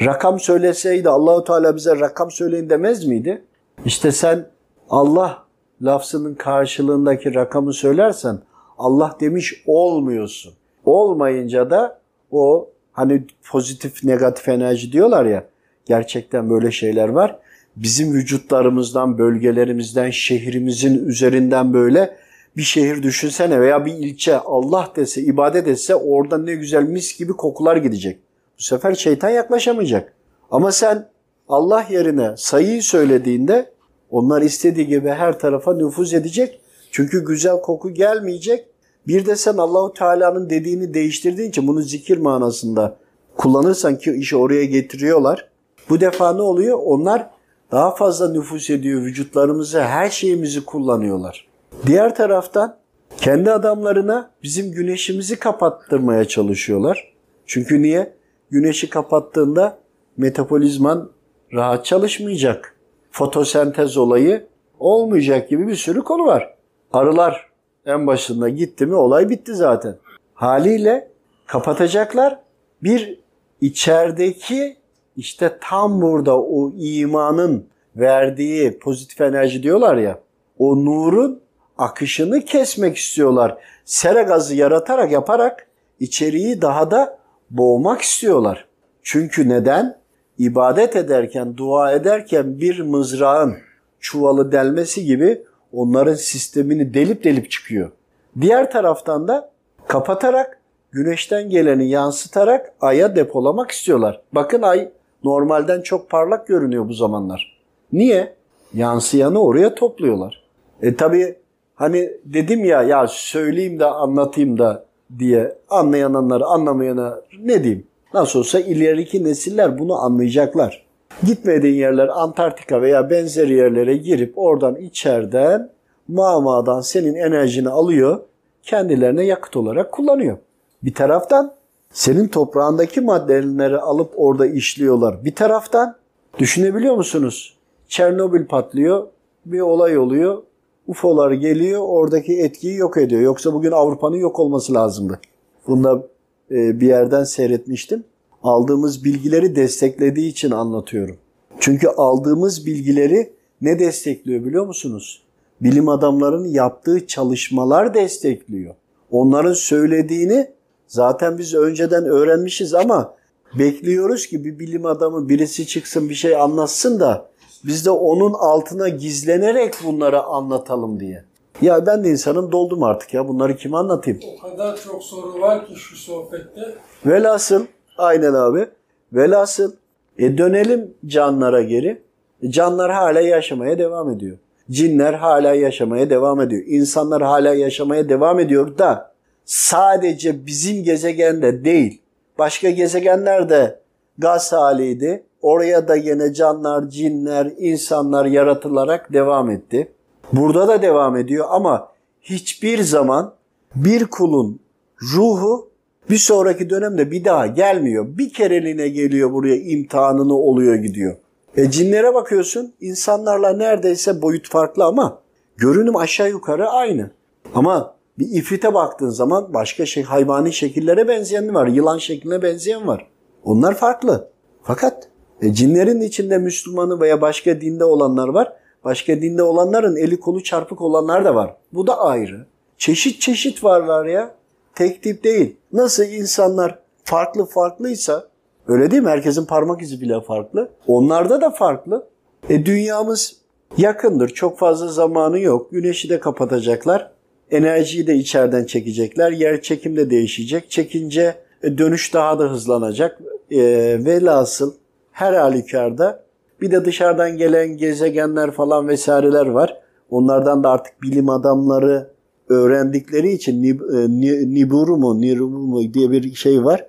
S1: Rakam söyleseydi Allahu Teala bize rakam söyleyin demez miydi? İşte sen Allah lafzının karşılığındaki rakamı söylersen Allah demiş olmuyorsun. Olmayınca da o hani pozitif negatif enerji diyorlar ya gerçekten böyle şeyler var. Bizim vücutlarımızdan, bölgelerimizden, şehrimizin üzerinden böyle bir şehir düşünsene veya bir ilçe Allah dese, ibadet etse orada ne güzel mis gibi kokular gidecek. Bu sefer şeytan yaklaşamayacak. Ama sen Allah yerine sayıyı söylediğinde onlar istediği gibi her tarafa nüfuz edecek. Çünkü güzel koku gelmeyecek. Bir de sen Allahu Teala'nın dediğini değiştirdiğin için bunu zikir manasında kullanırsan ki işi oraya getiriyorlar. Bu defa ne oluyor? Onlar daha fazla nüfus ediyor vücutlarımızı, her şeyimizi kullanıyorlar. Diğer taraftan Kendi adamlarına bizim güneşimizi kapattırmaya çalışıyorlar. Çünkü niye? Güneşi kapattığında metabolizman rahat çalışmayacak. Fotosentez olayı olmayacak gibi bir sürü konu var. Arılar en başında gitti mi olay bitti zaten. Haliyle kapatacaklar. Bir içerideki işte tam burada o imanın verdiği pozitif enerji diyorlar ya. O nurun akışını kesmek istiyorlar. Sera gazı yaratarak yaparak içeriği daha da boğmak istiyorlar. Çünkü neden? İbadet ederken, dua ederken bir mızrağın çuvalı delmesi gibi onların sistemini delip delip çıkıyor. Diğer taraftan da kapatarak güneşten geleni yansıtarak aya depolamak istiyorlar. Bakın ay normalden çok parlak görünüyor bu zamanlar. Niye? Yansıyanı oraya topluyorlar. E tabi hani dedim ya ya söyleyeyim de anlatayım da diye anlayanları anlamayana ne diyeyim? Nasıl olsa ileriki nesiller bunu anlayacaklar. Gitmediğin yerler Antarktika veya benzeri yerlere girip oradan içeriden mağmadan senin enerjini alıyor, kendilerine yakıt olarak kullanıyor. Bir taraftan senin toprağındaki maddeleri alıp orada işliyorlar. Bir taraftan düşünebiliyor musunuz? Çernobil patlıyor, bir olay oluyor. UFO'lar geliyor, oradaki etkiyi yok ediyor. Yoksa bugün Avrupa'nın yok olması lazımdı. Bunda e, bir yerden seyretmiştim. Aldığımız bilgileri desteklediği için anlatıyorum. Çünkü aldığımız bilgileri ne destekliyor biliyor musunuz? Bilim adamlarının yaptığı çalışmalar destekliyor. Onların söylediğini zaten biz önceden öğrenmişiz ama bekliyoruz ki bir bilim adamı birisi çıksın bir şey anlatsın da biz de onun altına gizlenerek bunları anlatalım diye. Ya ben de insanım doldum artık ya bunları kime anlatayım?
S2: O kadar çok soru var ki şu sohbette.
S1: Velhasıl aynen abi. Velhasıl e dönelim canlara geri. Canlar hala yaşamaya devam ediyor. Cinler hala yaşamaya devam ediyor. İnsanlar hala yaşamaya devam ediyor da sadece bizim gezegende değil. Başka gezegenlerde gaz haliydi. Oraya da yine canlar, cinler, insanlar yaratılarak devam etti. Burada da devam ediyor ama hiçbir zaman bir kulun ruhu bir sonraki dönemde bir daha gelmiyor. Bir kereliğine geliyor buraya imtihanını oluyor gidiyor. E cinlere bakıyorsun insanlarla neredeyse boyut farklı ama görünüm aşağı yukarı aynı. Ama bir ifrite baktığın zaman başka şey hayvani şekillere benzeyen var. Yılan şekline benzeyen var. Onlar farklı. Fakat e, cinlerin içinde Müslümanı veya başka dinde olanlar var. Başka dinde olanların eli kolu çarpık olanlar da var. Bu da ayrı. Çeşit çeşit varlar ya. Tek tip değil. Nasıl insanlar farklı farklıysa öyle değil mi? Herkesin parmak izi bile farklı. Onlarda da farklı. E dünyamız yakındır. Çok fazla zamanı yok. Güneşi de kapatacaklar. Enerjiyi de içeriden çekecekler. Yer çekim de değişecek. Çekince e, dönüş daha da hızlanacak. E, velhasıl her halükarda bir de dışarıdan gelen gezegenler falan vesaireler var. Onlardan da artık bilim adamları öğrendikleri için e, Niburu mu, Nirumu mu diye bir şey var.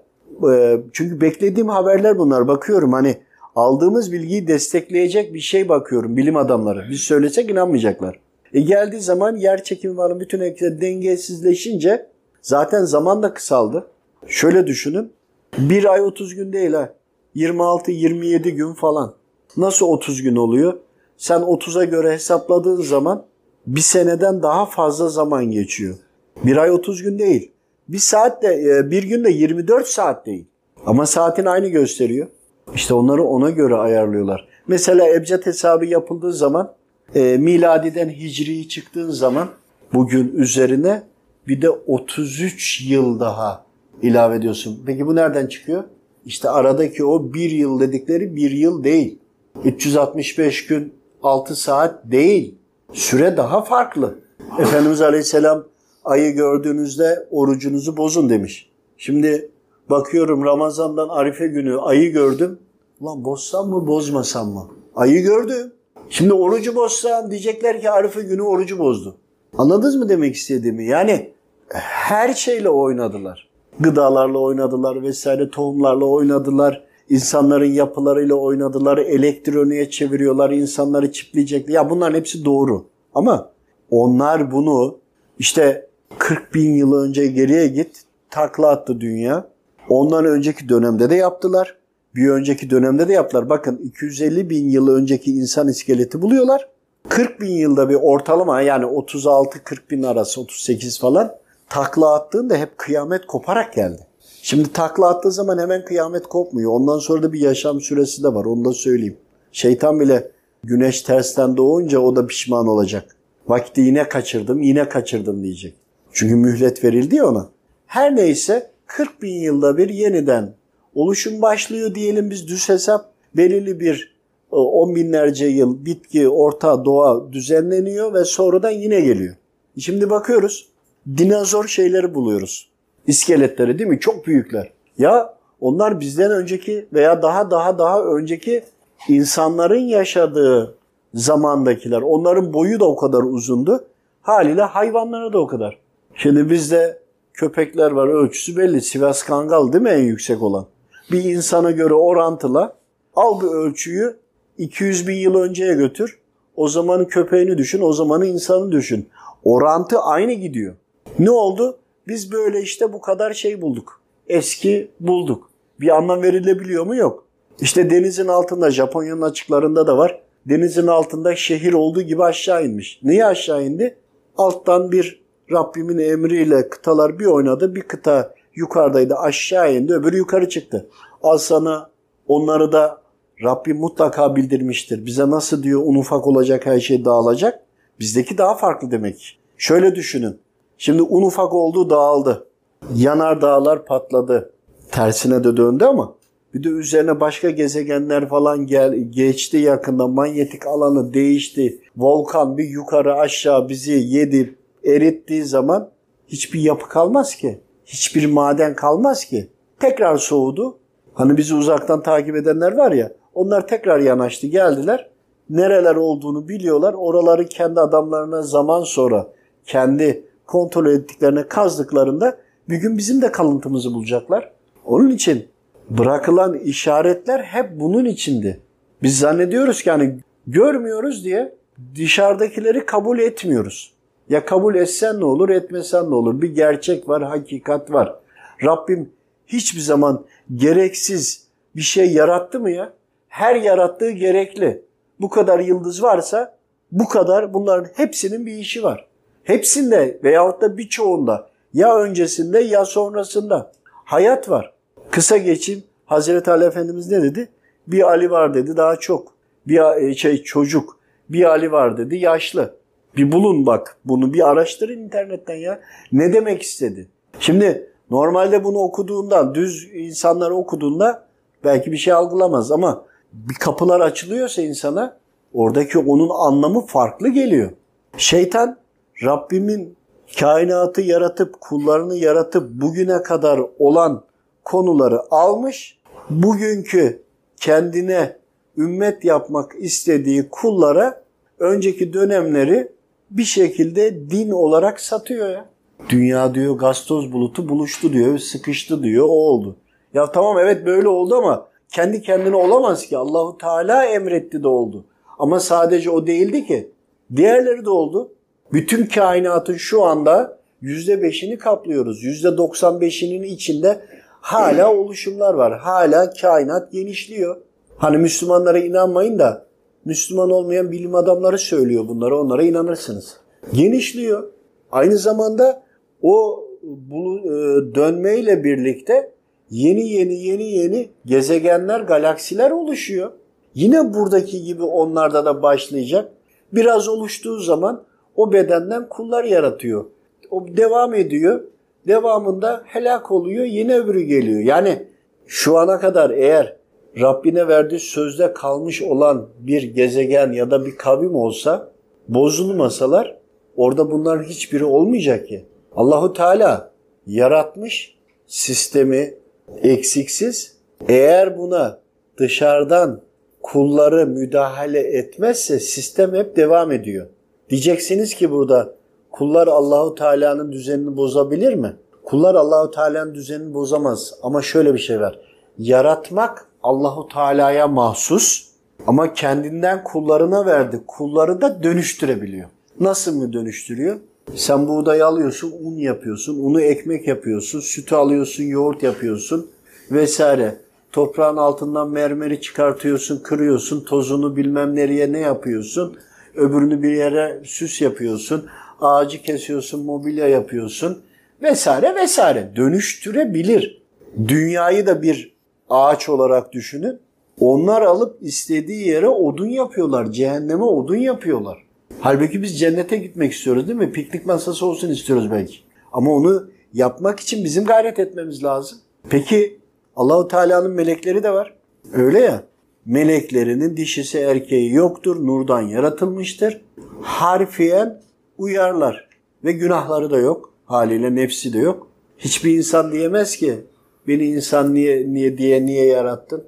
S1: E, çünkü beklediğim haberler bunlar. Bakıyorum hani aldığımız bilgiyi destekleyecek bir şey bakıyorum bilim adamları. Biz söylesek inanmayacaklar. E geldiği zaman yer çekimi var bütün ekler dengesizleşince zaten zaman da kısaldı. Şöyle düşünün. Bir ay 30 gün değil ha. 26-27 gün falan. Nasıl 30 gün oluyor? Sen 30'a göre hesapladığın zaman bir seneden daha fazla zaman geçiyor. Bir ay 30 gün değil. Bir saat de e, bir günde 24 saat değil. Ama saatin aynı gösteriyor. İşte onları ona göre ayarlıyorlar. Mesela ebced hesabı yapıldığı zaman e, miladiden hicriyi çıktığın zaman bugün üzerine bir de 33 yıl daha ilave ediyorsun. Peki bu nereden çıkıyor? İşte aradaki o bir yıl dedikleri bir yıl değil. 365 gün 6 saat değil. Süre daha farklı. Efendimiz Aleyhisselam ayı gördüğünüzde orucunuzu bozun demiş. Şimdi bakıyorum Ramazan'dan Arife günü ayı gördüm. Ulan bozsam mı bozmasam mı? Ayı gördüm. Şimdi orucu bozsam diyecekler ki Arife günü orucu bozdu. Anladınız mı demek istediğimi? Yani her şeyle oynadılar. Gıdalarla oynadılar vesaire, tohumlarla oynadılar. İnsanların yapılarıyla oynadılar, elektroniğe çeviriyorlar, insanları çipleyecekler. Ya bunların hepsi doğru. Ama onlar bunu işte 40 bin yıl önce geriye git. Takla attı dünya. Ondan önceki dönemde de yaptılar. Bir önceki dönemde de yaptılar. Bakın 250 bin yıl önceki insan iskeleti buluyorlar. 40 bin yılda bir ortalama yani 36-40 bin arası 38 falan takla attığında hep kıyamet koparak geldi. Şimdi takla attığı zaman hemen kıyamet kopmuyor. Ondan sonra da bir yaşam süresi de var. Onu da söyleyeyim. Şeytan bile güneş tersten doğunca o da pişman olacak. Vakti yine kaçırdım, yine kaçırdım diyecek. Çünkü mühlet verildi ya ona. Her neyse 40 bin yılda bir yeniden oluşum başlıyor diyelim biz düz hesap. Belirli bir e, on binlerce yıl bitki, orta, doğa düzenleniyor ve sonradan yine geliyor. Şimdi bakıyoruz dinozor şeyleri buluyoruz. İskeletleri değil mi? Çok büyükler. Ya onlar bizden önceki veya daha daha daha önceki insanların yaşadığı zamandakiler. Onların boyu da o kadar uzundu. Haliyle hayvanlara da o kadar. Şimdi bizde köpekler var ölçüsü belli. Sivas Kangal değil mi en yüksek olan? Bir insana göre orantıla al bir ölçüyü 200 bin yıl önceye götür. O zamanın köpeğini düşün, o zamanın insanı düşün. Orantı aynı gidiyor. Ne oldu? Biz böyle işte bu kadar şey bulduk. Eski bulduk. Bir anlam verilebiliyor mu? Yok. İşte denizin altında Japonya'nın açıklarında da var. Denizin altında şehir olduğu gibi aşağı inmiş. Niye aşağı indi? Alttan bir Rabbimin emriyle kıtalar bir oynadı. Bir kıta yukarıdaydı aşağı indi öbürü yukarı çıktı. Al sana onları da Rabbim mutlaka bildirmiştir. Bize nasıl diyor un ufak olacak her şey dağılacak. Bizdeki daha farklı demek. Şöyle düşünün. Şimdi un ufak oldu dağıldı. Yanar dağlar patladı. Tersine de döndü ama bir de üzerine başka gezegenler falan gel geçti yakında. Manyetik alanı değişti. Volkan bir yukarı aşağı bizi yedi, erittiği zaman hiçbir yapı kalmaz ki. Hiçbir maden kalmaz ki. Tekrar soğudu. Hani bizi uzaktan takip edenler var ya. Onlar tekrar yanaştı geldiler. Nereler olduğunu biliyorlar. Oraları kendi adamlarına zaman sonra kendi kontrol ettiklerine kazdıklarında bir gün bizim de kalıntımızı bulacaklar. Onun için bırakılan işaretler hep bunun içindi. Biz zannediyoruz ki hani görmüyoruz diye dışarıdakileri kabul etmiyoruz. Ya kabul etsen ne olur, etmesen ne olur? Bir gerçek var, hakikat var. Rabbim hiçbir zaman gereksiz bir şey yarattı mı ya? Her yarattığı gerekli. Bu kadar yıldız varsa bu kadar bunların hepsinin bir işi var. Hepsinde veyahut da birçoğunda ya öncesinde ya sonrasında hayat var. Kısa geçeyim. Hazreti Ali Efendimiz ne dedi? Bir Ali var dedi daha çok. Bir şey çocuk. Bir Ali var dedi yaşlı. Bir bulun bak bunu bir araştırın internetten ya. Ne demek istedi? Şimdi normalde bunu okuduğunda düz insanlar okuduğunda belki bir şey algılamaz ama bir kapılar açılıyorsa insana oradaki onun anlamı farklı geliyor. Şeytan Rabbimin kainatı yaratıp kullarını yaratıp bugüne kadar olan konuları almış. Bugünkü kendine ümmet yapmak istediği kullara önceki dönemleri bir şekilde din olarak satıyor ya. Dünya diyor gastoz bulutu buluştu diyor, sıkıştı diyor, o oldu. Ya tamam evet böyle oldu ama kendi kendine olamaz ki. Allahu Teala emretti de oldu. Ama sadece o değildi ki. Diğerleri de oldu. Bütün kainatın şu anda %5'ini kaplıyoruz. %95'inin içinde hala oluşumlar var. Hala kainat genişliyor. Hani Müslümanlara inanmayın da Müslüman olmayan bilim adamları söylüyor bunları. Onlara inanırsınız. Genişliyor. Aynı zamanda o bu e, dönmeyle birlikte yeni yeni yeni yeni gezegenler, galaksiler oluşuyor. Yine buradaki gibi onlarda da başlayacak. Biraz oluştuğu zaman o bedenden kullar yaratıyor. O devam ediyor. Devamında helak oluyor. Yine öbürü geliyor. Yani şu ana kadar eğer Rabbine verdiği sözde kalmış olan bir gezegen ya da bir kavim olsa bozulmasalar orada bunların hiçbiri olmayacak ki. Allahu Teala yaratmış sistemi eksiksiz. Eğer buna dışarıdan kulları müdahale etmezse sistem hep devam ediyor. Diyeceksiniz ki burada kullar Allahu Teala'nın düzenini bozabilir mi? Kullar Allahu Teala'nın düzenini bozamaz ama şöyle bir şey var. Yaratmak Allahu Teala'ya mahsus ama kendinden kullarına verdi. Kulları da dönüştürebiliyor. Nasıl mı dönüştürüyor? Sen buğdayı alıyorsun, un yapıyorsun, unu ekmek yapıyorsun, sütü alıyorsun, yoğurt yapıyorsun vesaire. Toprağın altından mermeri çıkartıyorsun, kırıyorsun, tozunu bilmem nereye ne yapıyorsun. Öbürünü bir yere süs yapıyorsun, ağacı kesiyorsun, mobilya yapıyorsun vesaire vesaire. Dönüştürebilir. Dünyayı da bir ağaç olarak düşünün. Onlar alıp istediği yere odun yapıyorlar. Cehenneme odun yapıyorlar. Halbuki biz cennete gitmek istiyoruz değil mi? Piknik masası olsun istiyoruz belki. Ama onu yapmak için bizim gayret etmemiz lazım. Peki Allahu Teala'nın melekleri de var. Öyle ya. Meleklerinin dişisi erkeği yoktur. Nurdan yaratılmıştır. Harfiyen uyarlar. Ve günahları da yok. Haliyle nefsi de yok. Hiçbir insan diyemez ki beni insan niye niye diye niye yarattın?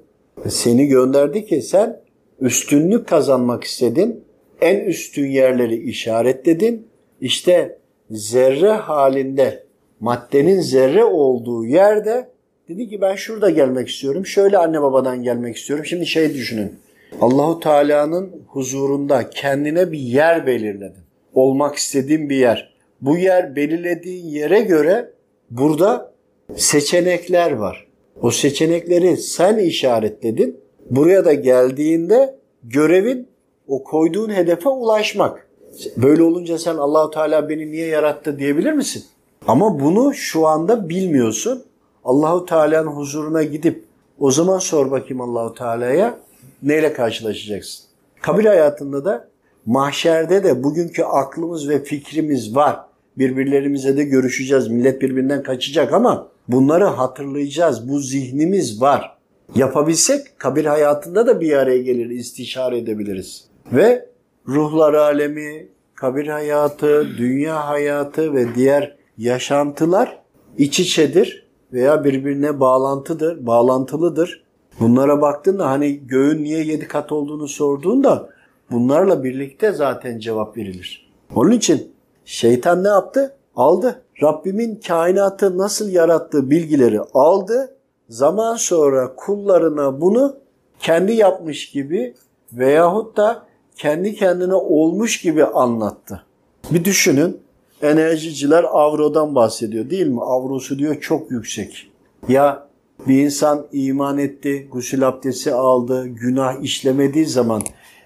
S1: Seni gönderdi ki sen üstünlük kazanmak istedin. En üstün yerleri işaretledin. İşte zerre halinde maddenin zerre olduğu yerde dedi ki ben şurada gelmek istiyorum. Şöyle anne babadan gelmek istiyorum. Şimdi şey düşünün. Allahu Teala'nın huzurunda kendine bir yer belirledin. Olmak istediğin bir yer. Bu yer belirlediğin yere göre burada seçenekler var. O seçenekleri sen işaretledin. Buraya da geldiğinde görevin o koyduğun hedefe ulaşmak. Böyle olunca sen Allahu Teala beni niye yarattı diyebilir misin? Ama bunu şu anda bilmiyorsun. Allahu Teala'nın huzuruna gidip o zaman sor bakayım Allahu Teala'ya neyle karşılaşacaksın? Kabir hayatında da mahşerde de bugünkü aklımız ve fikrimiz var. Birbirlerimize de görüşeceğiz. Millet birbirinden kaçacak ama bunları hatırlayacağız. Bu zihnimiz var. Yapabilsek kabir hayatında da bir araya gelir, istişare edebiliriz. Ve ruhlar alemi, kabir hayatı, dünya hayatı ve diğer yaşantılar iç içedir veya birbirine bağlantıdır, bağlantılıdır. Bunlara baktığında hani göğün niye yedi kat olduğunu sorduğunda bunlarla birlikte zaten cevap verilir. Onun için şeytan ne yaptı? Aldı. Rabbimin kainatı nasıl yarattığı bilgileri aldı. Zaman sonra kullarına bunu kendi yapmış gibi veyahut da kendi kendine olmuş gibi anlattı. Bir düşünün enerjiciler avrodan bahsediyor değil mi? Avrosu diyor çok yüksek. Ya bir insan iman etti, gusül abdesti aldı, günah işlemediği zaman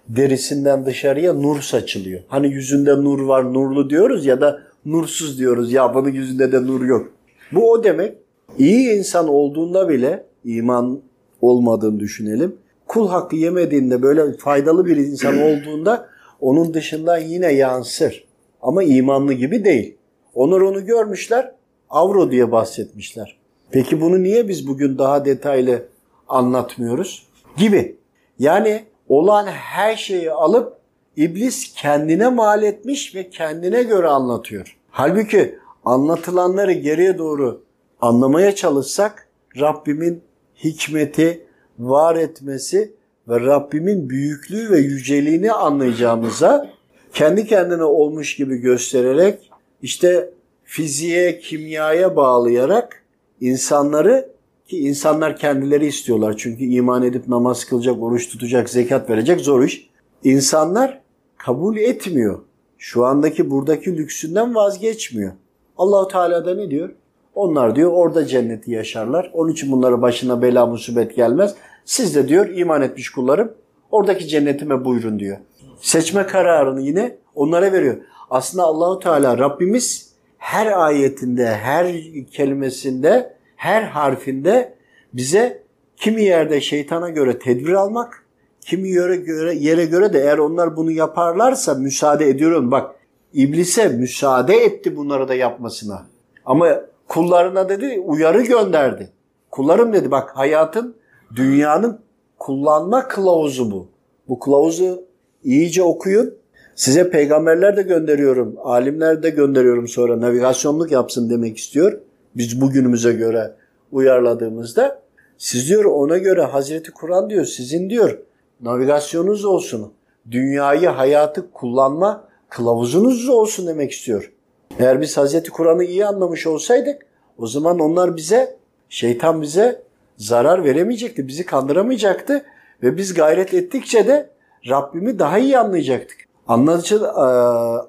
S1: derisinden dışarıya nur saçılıyor. Hani yüzünde nur var, nurlu diyoruz ya da nursuz diyoruz. Ya bunun yüzünde de nur yok. Bu o demek. İyi insan olduğunda bile iman olmadığını düşünelim. Kul hakkı yemediğinde böyle faydalı bir insan olduğunda onun dışından yine yansır. Ama imanlı gibi değil. Onlar onu görmüşler, avro diye bahsetmişler. Peki bunu niye biz bugün daha detaylı anlatmıyoruz? Gibi. Yani olan her şeyi alıp iblis kendine mal etmiş ve kendine göre anlatıyor. Halbuki anlatılanları geriye doğru anlamaya çalışsak Rabbimin hikmeti, var etmesi ve Rabbimin büyüklüğü ve yüceliğini anlayacağımıza kendi kendine olmuş gibi göstererek işte fiziğe, kimyaya bağlayarak insanları ki insanlar kendileri istiyorlar. Çünkü iman edip namaz kılacak, oruç tutacak, zekat verecek zor iş. İnsanlar kabul etmiyor. Şu andaki buradaki lüksünden vazgeçmiyor. Allahu Teala da ne diyor? Onlar diyor orada cenneti yaşarlar. Onun için bunlara başına bela musibet gelmez. Siz de diyor iman etmiş kullarım oradaki cennetime buyurun diyor. Seçme kararını yine onlara veriyor. Aslında Allahu Teala Rabbimiz her ayetinde, her kelimesinde, her harfinde bize kimi yerde şeytana göre tedbir almak, kimi yere göre, yere göre de eğer onlar bunu yaparlarsa müsaade ediyorum. Bak iblise müsaade etti bunları da yapmasına. Ama kullarına dedi uyarı gönderdi. Kullarım dedi bak hayatın, dünyanın kullanma kılavuzu bu. Bu kılavuzu iyice okuyun. Size peygamberler de gönderiyorum, alimler de gönderiyorum sonra navigasyonluk yapsın demek istiyor. Biz bugünümüze göre uyarladığımızda siz diyor ona göre Hazreti Kur'an diyor sizin diyor navigasyonunuz olsun. Dünyayı, hayatı kullanma kılavuzunuz olsun demek istiyor. Eğer biz Hazreti Kur'an'ı iyi anlamış olsaydık o zaman onlar bize, şeytan bize zarar veremeyecekti, bizi kandıramayacaktı ve biz gayret ettikçe de Rabbimi daha iyi anlayacaktık. Anladıkça,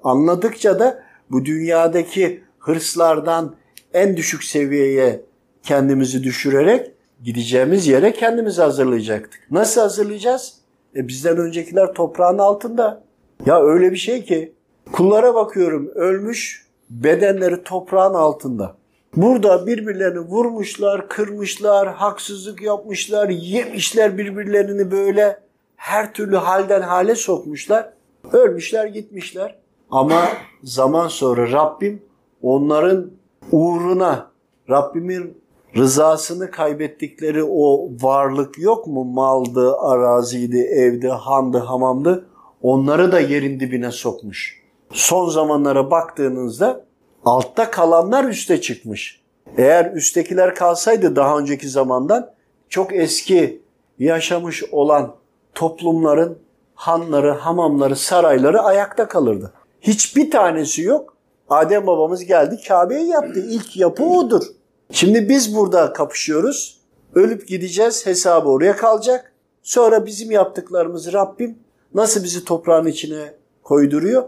S1: anladıkça da bu dünyadaki hırslardan en düşük seviyeye kendimizi düşürerek gideceğimiz yere kendimizi hazırlayacaktık. Nasıl hazırlayacağız? E bizden öncekiler toprağın altında. Ya öyle bir şey ki kullara bakıyorum ölmüş bedenleri toprağın altında. Burada birbirlerini vurmuşlar, kırmışlar, haksızlık yapmışlar, yemişler birbirlerini böyle her türlü halden hale sokmuşlar. Ölmüşler gitmişler. Ama zaman sonra Rabbim onların uğruna Rabbimin rızasını kaybettikleri o varlık yok mu? Maldı, araziydi, evdi, handı, hamamdı. Onları da yerin dibine sokmuş. Son zamanlara baktığınızda altta kalanlar üste çıkmış. Eğer üsttekiler kalsaydı daha önceki zamandan çok eski yaşamış olan toplumların hanları, hamamları, sarayları ayakta kalırdı. Hiçbir tanesi yok. Adem babamız geldi Kabe'yi yaptı. İlk yapı odur. Şimdi biz burada kapışıyoruz. Ölüp gideceğiz. Hesabı oraya kalacak. Sonra bizim yaptıklarımızı Rabbim nasıl bizi toprağın içine koyduruyor?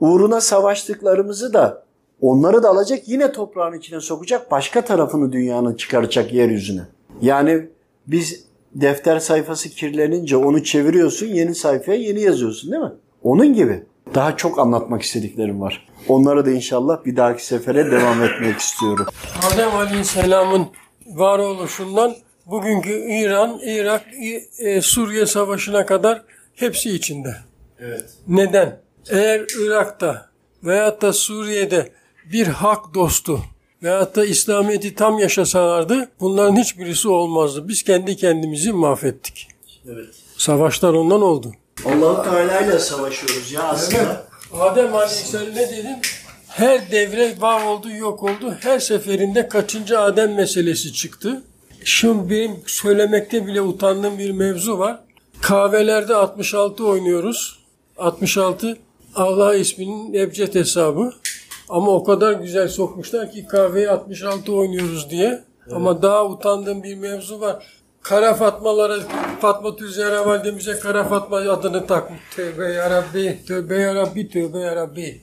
S1: Uğruna savaştıklarımızı da onları da alacak yine toprağın içine sokacak. Başka tarafını dünyanın çıkaracak yeryüzüne. Yani biz defter sayfası kirlenince onu çeviriyorsun yeni sayfaya yeni yazıyorsun değil mi? Onun gibi. Daha çok anlatmak istediklerim var. Onları da inşallah bir dahaki sefere devam etmek istiyorum.
S2: Adem Aleyhisselam'ın varoluşundan bugünkü İran, Irak, e, Suriye savaşına kadar hepsi içinde.
S1: Evet.
S2: Neden? Eğer Irak'ta veyahut da Suriye'de bir hak dostu veyahut da İslamiyet'i tam yaşasalardı bunların hiçbirisi olmazdı. Biz kendi kendimizi mahvettik.
S1: Evet.
S2: Savaşlar ondan oldu.
S1: Allahu Teala ile savaşıyoruz ya aslında.
S2: Adem Aleyhisselam ne dedim? Her devre var oldu yok oldu. Her seferinde kaçıncı Adem meselesi çıktı. Şimdi benim söylemekte bile utandığım bir mevzu var. Kahvelerde 66 oynuyoruz. 66 Allah isminin ebced hesabı. Ama o kadar güzel sokmuşlar ki kahveyi 66 oynuyoruz diye. Ama daha utandığım bir mevzu var. Kara Fatmalara, Fatma Tüzera validemize Kara Fatma adını takmış. Tövbe ya Rabbi, tövbe ya Rabbi, tövbe ya Rabbi.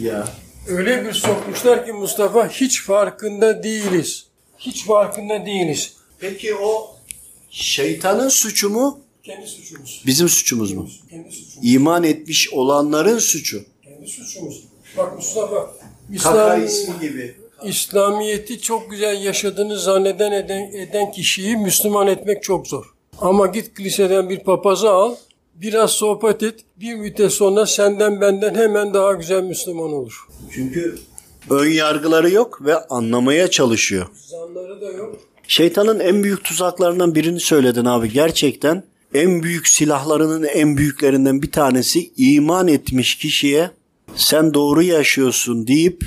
S1: Ya.
S2: Öyle bir sokmuşlar ki Mustafa hiç farkında değiliz. Hiç farkında değiliz.
S1: Peki o şeytanın suçu mu?
S2: Kendi suçumuz.
S1: Bizim suçumuz mu?
S2: Kendi suçumuz.
S1: İman etmiş olanların suçu.
S2: Kendi suçumuz. Bak Mustafa,
S1: Kaka
S2: İslam,
S1: ismi gibi.
S2: İslamiyet'i çok güzel yaşadığını zanneden eden, eden kişiyi Müslüman etmek çok zor. Ama git liseden bir papazı al, biraz sohbet et, bir müddet sonra senden benden hemen daha güzel Müslüman olur.
S1: Çünkü ön yargıları yok ve anlamaya çalışıyor.
S2: Zanları da yok.
S1: Şeytanın en büyük tuzaklarından birini söyledin abi. Gerçekten en büyük silahlarının en büyüklerinden bir tanesi iman etmiş kişiye sen doğru yaşıyorsun deyip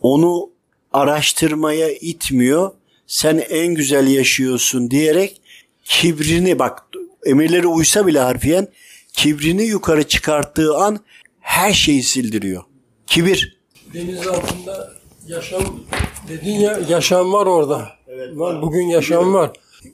S1: onu araştırmaya itmiyor. Sen en güzel yaşıyorsun diyerek kibrini bak emirleri uysa bile harfiyen kibrini yukarı çıkarttığı an her şeyi sildiriyor. Kibir.
S2: Deniz altında yaşam dedin ya yaşam var orada. var. Bugün yaşam var.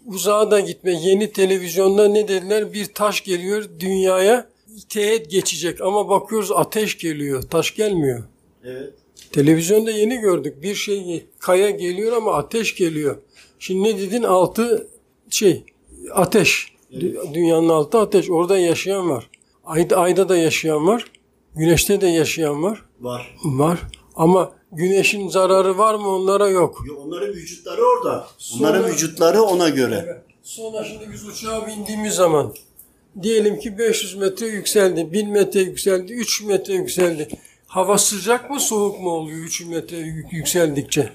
S2: Uzağa da gitme. Yeni televizyonda ne dediler? Bir taş geliyor dünyaya. Teğet geçecek ama bakıyoruz ateş geliyor. Taş gelmiyor.
S1: Evet.
S2: Televizyonda yeni gördük. Bir şey kaya geliyor ama ateş geliyor. Şimdi ne dedin? Altı şey ateş. Dü- Dünyanın altı ateş. Orada yaşayan var. Ayda, ayda da yaşayan var. Güneşte de yaşayan var.
S1: Var.
S2: Var. Ama güneşin zararı var mı onlara yok.
S1: Onların vücutları orada.
S2: Sonra-
S1: Onların vücutları ona göre.
S2: Sonra şimdi biz uçağa bindiğimiz zaman diyelim ki 500 metre yükseldi, 1000 metre yükseldi, 3 metre yükseldi. Hava sıcak mı soğuk mu oluyor 3 metre yük- yükseldikçe?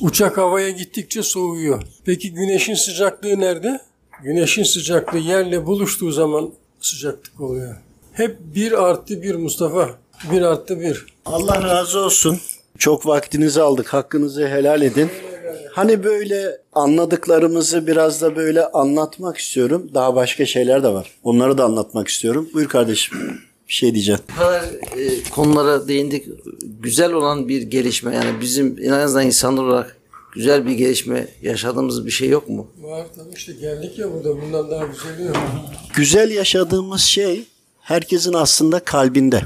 S2: Uçak havaya gittikçe soğuyor. Peki güneşin sıcaklığı nerede? Güneşin sıcaklığı yerle buluştuğu zaman sıcaklık oluyor. Hep bir artı bir Mustafa. Bir artı bir.
S1: Allah razı olsun. Çok vaktinizi aldık. Hakkınızı helal edin. Hani böyle anladıklarımızı biraz da böyle anlatmak istiyorum. Daha başka şeyler de var. Onları da anlatmak istiyorum. Buyur kardeşim. Bir şey diyeceğim.
S3: Bu kadar e, konulara değindik. Güzel olan bir gelişme yani bizim en azından insanlar olarak güzel bir gelişme yaşadığımız bir şey yok mu?
S2: Var tabii işte geldik ya burada bundan daha güzeli yok.
S1: Güzel yaşadığımız şey herkesin aslında kalbinde.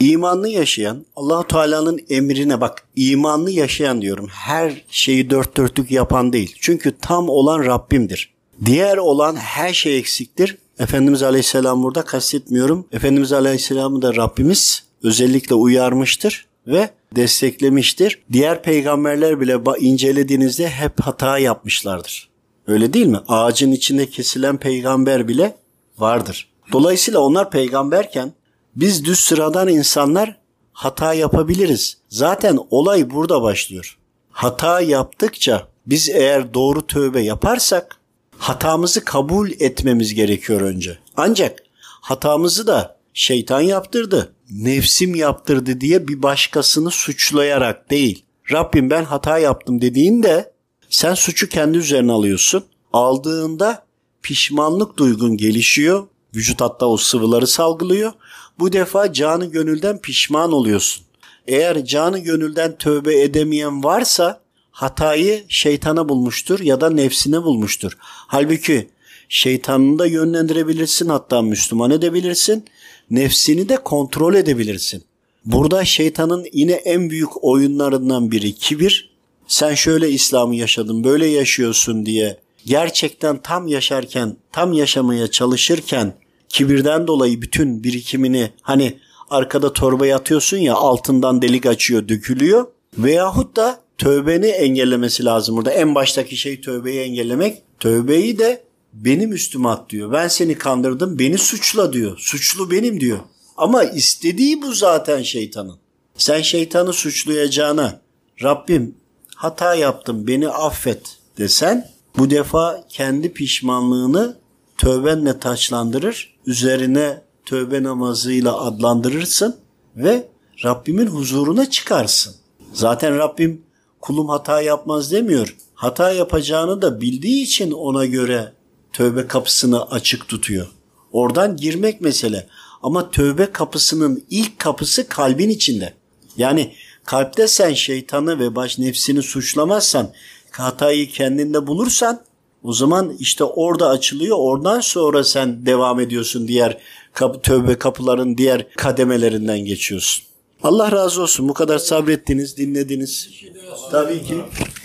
S1: İmanlı yaşayan, Allahu Teala'nın emrine bak, imanlı yaşayan diyorum. Her şeyi dört dörtlük yapan değil. Çünkü tam olan Rabbimdir. Diğer olan her şey eksiktir. Efendimiz Aleyhisselam burada kastetmiyorum. Efendimiz Aleyhisselam'ı da Rabbimiz özellikle uyarmıştır ve desteklemiştir. Diğer peygamberler bile incelediğinizde hep hata yapmışlardır. Öyle değil mi? Ağacın içinde kesilen peygamber bile vardır. Dolayısıyla onlar peygamberken biz düz sıradan insanlar hata yapabiliriz. Zaten olay burada başlıyor. Hata yaptıkça biz eğer doğru tövbe yaparsak hatamızı kabul etmemiz gerekiyor önce. Ancak hatamızı da şeytan yaptırdı, nefsim yaptırdı diye bir başkasını suçlayarak değil. Rabbim ben hata yaptım dediğinde sen suçu kendi üzerine alıyorsun. Aldığında pişmanlık duygun gelişiyor. Vücut hatta o sıvıları salgılıyor. Bu defa canı gönülden pişman oluyorsun. Eğer canı gönülden tövbe edemeyen varsa hatayı şeytana bulmuştur ya da nefsine bulmuştur. Halbuki şeytanını da yönlendirebilirsin hatta Müslüman edebilirsin. Nefsini de kontrol edebilirsin. Burada şeytanın yine en büyük oyunlarından biri kibir. Sen şöyle İslam'ı yaşadın, böyle yaşıyorsun diye gerçekten tam yaşarken, tam yaşamaya çalışırken kibirden dolayı bütün birikimini hani arkada torbaya atıyorsun ya altından delik açıyor, dökülüyor. Veyahut da tövbeni engellemesi lazım burada. En baştaki şey tövbeyi engellemek. Tövbeyi de benim üstüme at diyor. Ben seni kandırdım, beni suçla diyor. Suçlu benim diyor. Ama istediği bu zaten şeytanın. Sen şeytanı suçlayacağına Rabbim hata yaptım beni affet desen bu defa kendi pişmanlığını tövbenle taçlandırır. Üzerine tövbe namazıyla adlandırırsın ve Rabbimin huzuruna çıkarsın. Zaten Rabbim kulum hata yapmaz demiyor. Hata yapacağını da bildiği için ona göre tövbe kapısını açık tutuyor. Oradan girmek mesele. Ama tövbe kapısının ilk kapısı kalbin içinde. Yani kalpte sen şeytanı ve baş nefsini suçlamazsan, hatayı kendinde bulursan o zaman işte orada açılıyor. Oradan sonra sen devam ediyorsun diğer kapı, tövbe kapıların diğer kademelerinden geçiyorsun. Allah razı olsun. Bu kadar sabrettiniz, dinlediniz. Tabii ki.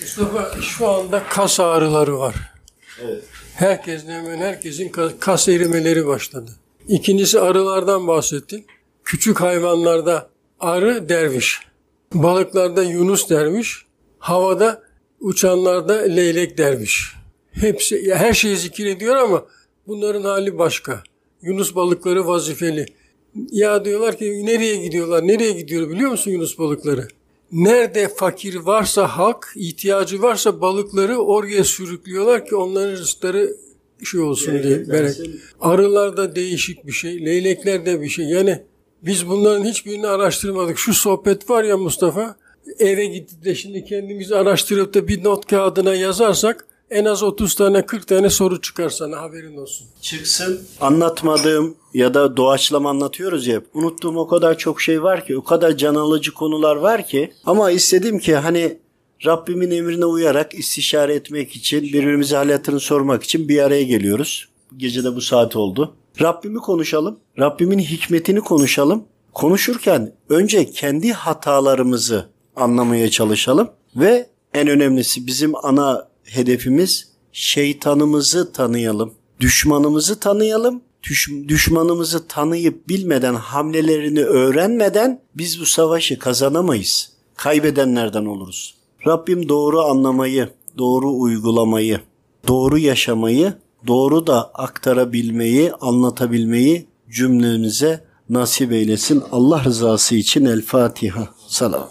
S2: Mustafa şu anda kas ağrıları var.
S1: Evet.
S2: Herkesin hemen herkesin kas erimeleri başladı. İkincisi arılardan bahsettin. Küçük hayvanlarda arı derviş. Balıklarda yunus derviş. Havada uçanlarda leylek derviş. Hepsi her şeyi zikir ediyor ama bunların hali başka. Yunus balıkları vazifeli. Ya diyorlar ki nereye gidiyorlar? Nereye gidiyor biliyor musun Yunus balıkları? Nerede fakir varsa halk, ihtiyacı varsa balıkları oraya sürüklüyorlar ki onların rızkları şey olsun diye. Berek. Arılar da değişik bir şey, leylekler de bir şey. Yani biz bunların hiçbirini araştırmadık. Şu sohbet var ya Mustafa, eve gidip de şimdi kendimizi araştırıp da bir not kağıdına yazarsak en az 30 tane 40 tane soru çıkar sana haberin olsun.
S1: Çıksın anlatmadığım ya da doğaçlama anlatıyoruz ya unuttuğum o kadar çok şey var ki o kadar can alıcı konular var ki ama istedim ki hani Rabbimin emrine uyarak istişare etmek için birbirimize halatını sormak için bir araya geliyoruz. Gece de bu saat oldu. Rabbimi konuşalım. Rabbimin hikmetini konuşalım. Konuşurken önce kendi hatalarımızı anlamaya çalışalım ve en önemlisi bizim ana hedefimiz şeytanımızı tanıyalım. Düşmanımızı tanıyalım. Düş, düşmanımızı tanıyıp bilmeden hamlelerini öğrenmeden biz bu savaşı kazanamayız. Kaybedenlerden oluruz. Rabbim doğru anlamayı, doğru uygulamayı, doğru yaşamayı, doğru da aktarabilmeyi, anlatabilmeyi cümlemize nasip eylesin. Allah rızası için El Fatiha. Salam.